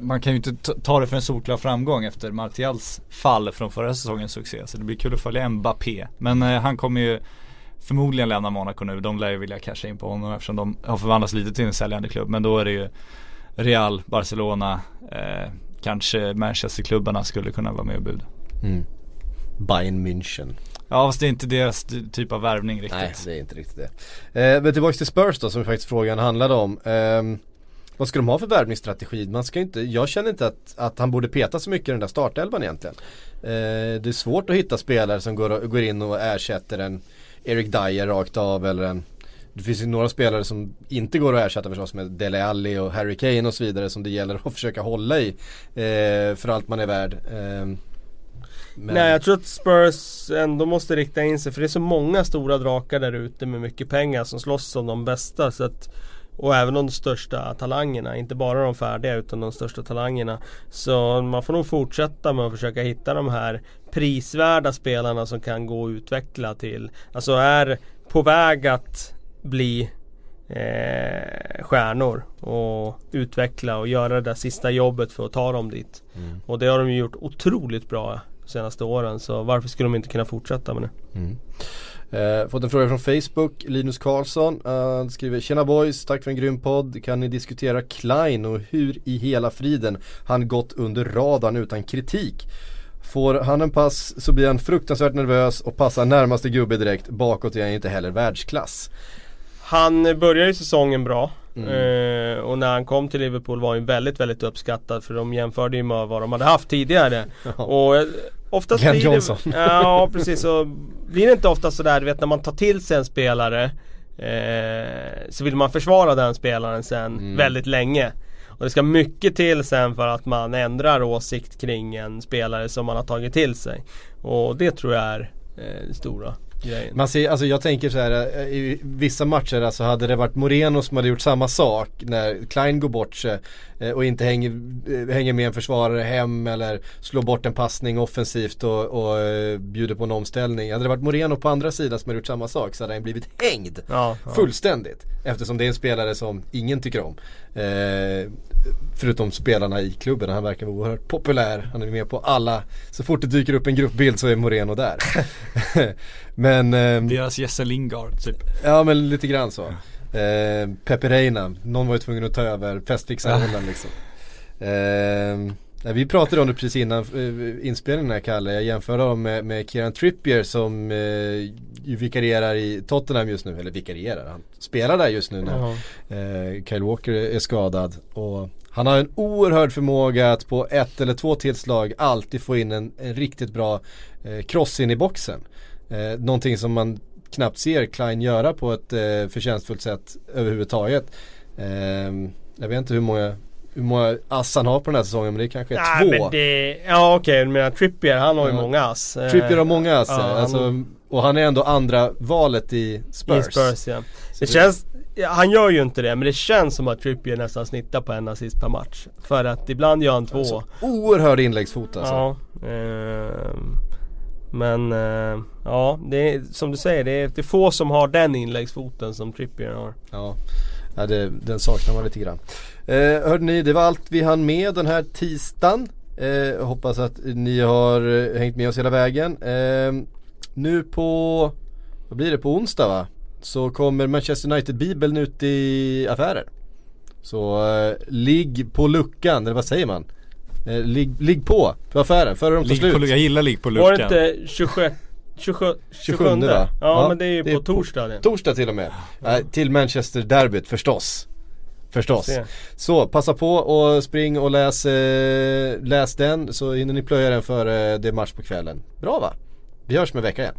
man kan ju inte ta- det för en solklar framgång efter Martials fall från förra säsongens succé. Så det blir kul att följa Mbappé. Men eh, han kommer ju förmodligen lämna Monaco nu. De lär ju vilja casha in på honom eftersom de har förvandlats lite till en säljande klubb. Men då är det ju Real, Barcelona, eh, kanske Manchesterklubbarna skulle kunna vara med och buda. Mm. Bayern München. Ja fast det är inte deras ty- typ av värvning riktigt. Nej, det är inte riktigt det. Eh, men tillbaks till Spurs då som faktiskt frågan handlade om. Ehm, vad ska de ha för värvningsstrategi? Man ska inte, jag känner inte att, att han borde peta så mycket i den där startelvan egentligen. Eh, det är svårt att hitta spelare som går, går in och ersätter en Eric Dyer rakt av eller en det finns ju några spelare som inte går att ersätta förstås med Dele Alli och Harry Kane och så vidare som det gäller att *laughs* försöka hålla i eh, för allt man är värd. Eh, men- Nej jag tror att Spurs ändå måste rikta in sig för det är så många stora drakar där ute med mycket pengar som slåss om de bästa. Så att, och även de största talangerna, inte bara de färdiga utan de största talangerna. Så man får nog fortsätta med att försöka hitta de här prisvärda spelarna som kan gå och utveckla till, alltså är på väg att bli eh, stjärnor och utveckla och göra det där sista jobbet för att ta dem dit. Och det har de gjort otroligt bra de senaste åren så varför skulle de inte kunna fortsätta med det? Eh, fått en fråga från Facebook, Linus Karlsson Han skriver Tjena boys, tack för en grym podd. Kan ni diskutera Klein och hur i hela friden han gått under radarn utan kritik? Får han en pass så blir han fruktansvärt nervös och passar närmaste gubbe direkt. Bakåt är han inte heller världsklass. Han började ju säsongen bra eh, och när han kom till Liverpool var han väldigt, väldigt uppskattad för de jämförde ju med vad de hade haft tidigare. *laughs* Och eh, oftast Glenn blir det, Johnson. *laughs* Ja precis, så blir det inte ofta sådär du vet när man tar till sig en spelare eh, så vill man försvara den spelaren sen väldigt länge. Och det ska mycket till sen för att man ändrar åsikt kring en spelare som man har tagit till sig. Och det tror jag är eh, den stora grejen. Man ser, alltså jag tänker så här, eh, i vissa matcher alltså hade det varit Moreno som hade gjort samma sak när Klein går bort sig och inte hänger, eh, hänger med en försvarare hem eller slår bort en passning offensivt och, och eh, bjuder på en omställning. Hade det varit Moreno på andra sidan som hade gjort samma sak så hade han blivit hängd Ja, ja. fullständigt. Eftersom det är en spelare som ingen tycker om. Eh, förutom spelarna i klubben, han verkar vara oerhört populär. Han är med på alla, så fort det dyker upp en gruppbild så är Moreno där. *laughs* *laughs* men ehm, Deras Jesse Lingard typ. Ja men lite grann så. Eh, Pepe Reina, någon var ju tvungen att ta över festfixarrollen liksom. Eh, vi pratade om det precis innan eh, inspelningen här Kalle, jag jämförde dem med, med Kieran Trippier som eh, vikarierar i Tottenham just nu, eller vikarierar, han spelar där just nu när eh, Kyle Walker är skadad. Och han har en oerhörd förmåga att på ett eller två tillslag alltid få in en, en riktigt bra eh, cross in i boxen. Eh, någonting som man knappt ser Klein göra på ett eh, förtjänstfullt sätt överhuvudtaget. Eh, jag vet inte hur många, hur många ass han har på den här säsongen men det kanske är Nej, två. men det, ja okej, men Trippier han har ju många ass. Eh, Trippier har många ass, ja, han- alltså, och han är ändå andra valet i Spurs. I Spurs ja. Det det- känns, han gör ju inte det men det känns som att Trippier nästan snittar på en assist per match. För att ibland gör han två. Alltså, oerhörd inläggsfot alltså. Ja. ehm, men eh, ja, det är, som du säger, det är, det är få som har den inläggsfoten som Trippier har. Ja, ja det, den saknar man lite grann. Eh, hörde ni, det var allt vi hann med den här tisdagen. Eh, hoppas att ni har hängt med oss hela vägen. Eh, nu på, vad blir det, på onsdag va? Så kommer Manchester United-bibeln ut i affärer. Så eh, ligg på luckan, eller vad säger man? Eh, ligg, ligg på, på affären, före de tar Ligg slut. på, jag gillar ligg på Var det luckan. inte 27, 27, 27, 27 va? Ja, Ja, men det är ju det är på på- torsdag det. Torsdag till och med. Nej, till Manchester-derbyt förstås. Förstås. Se. Så passa på och spring och läs, eh, läs den så hinner ni plöja den före det är match på kvällen. Bra va? Vi hörs med vecka igen.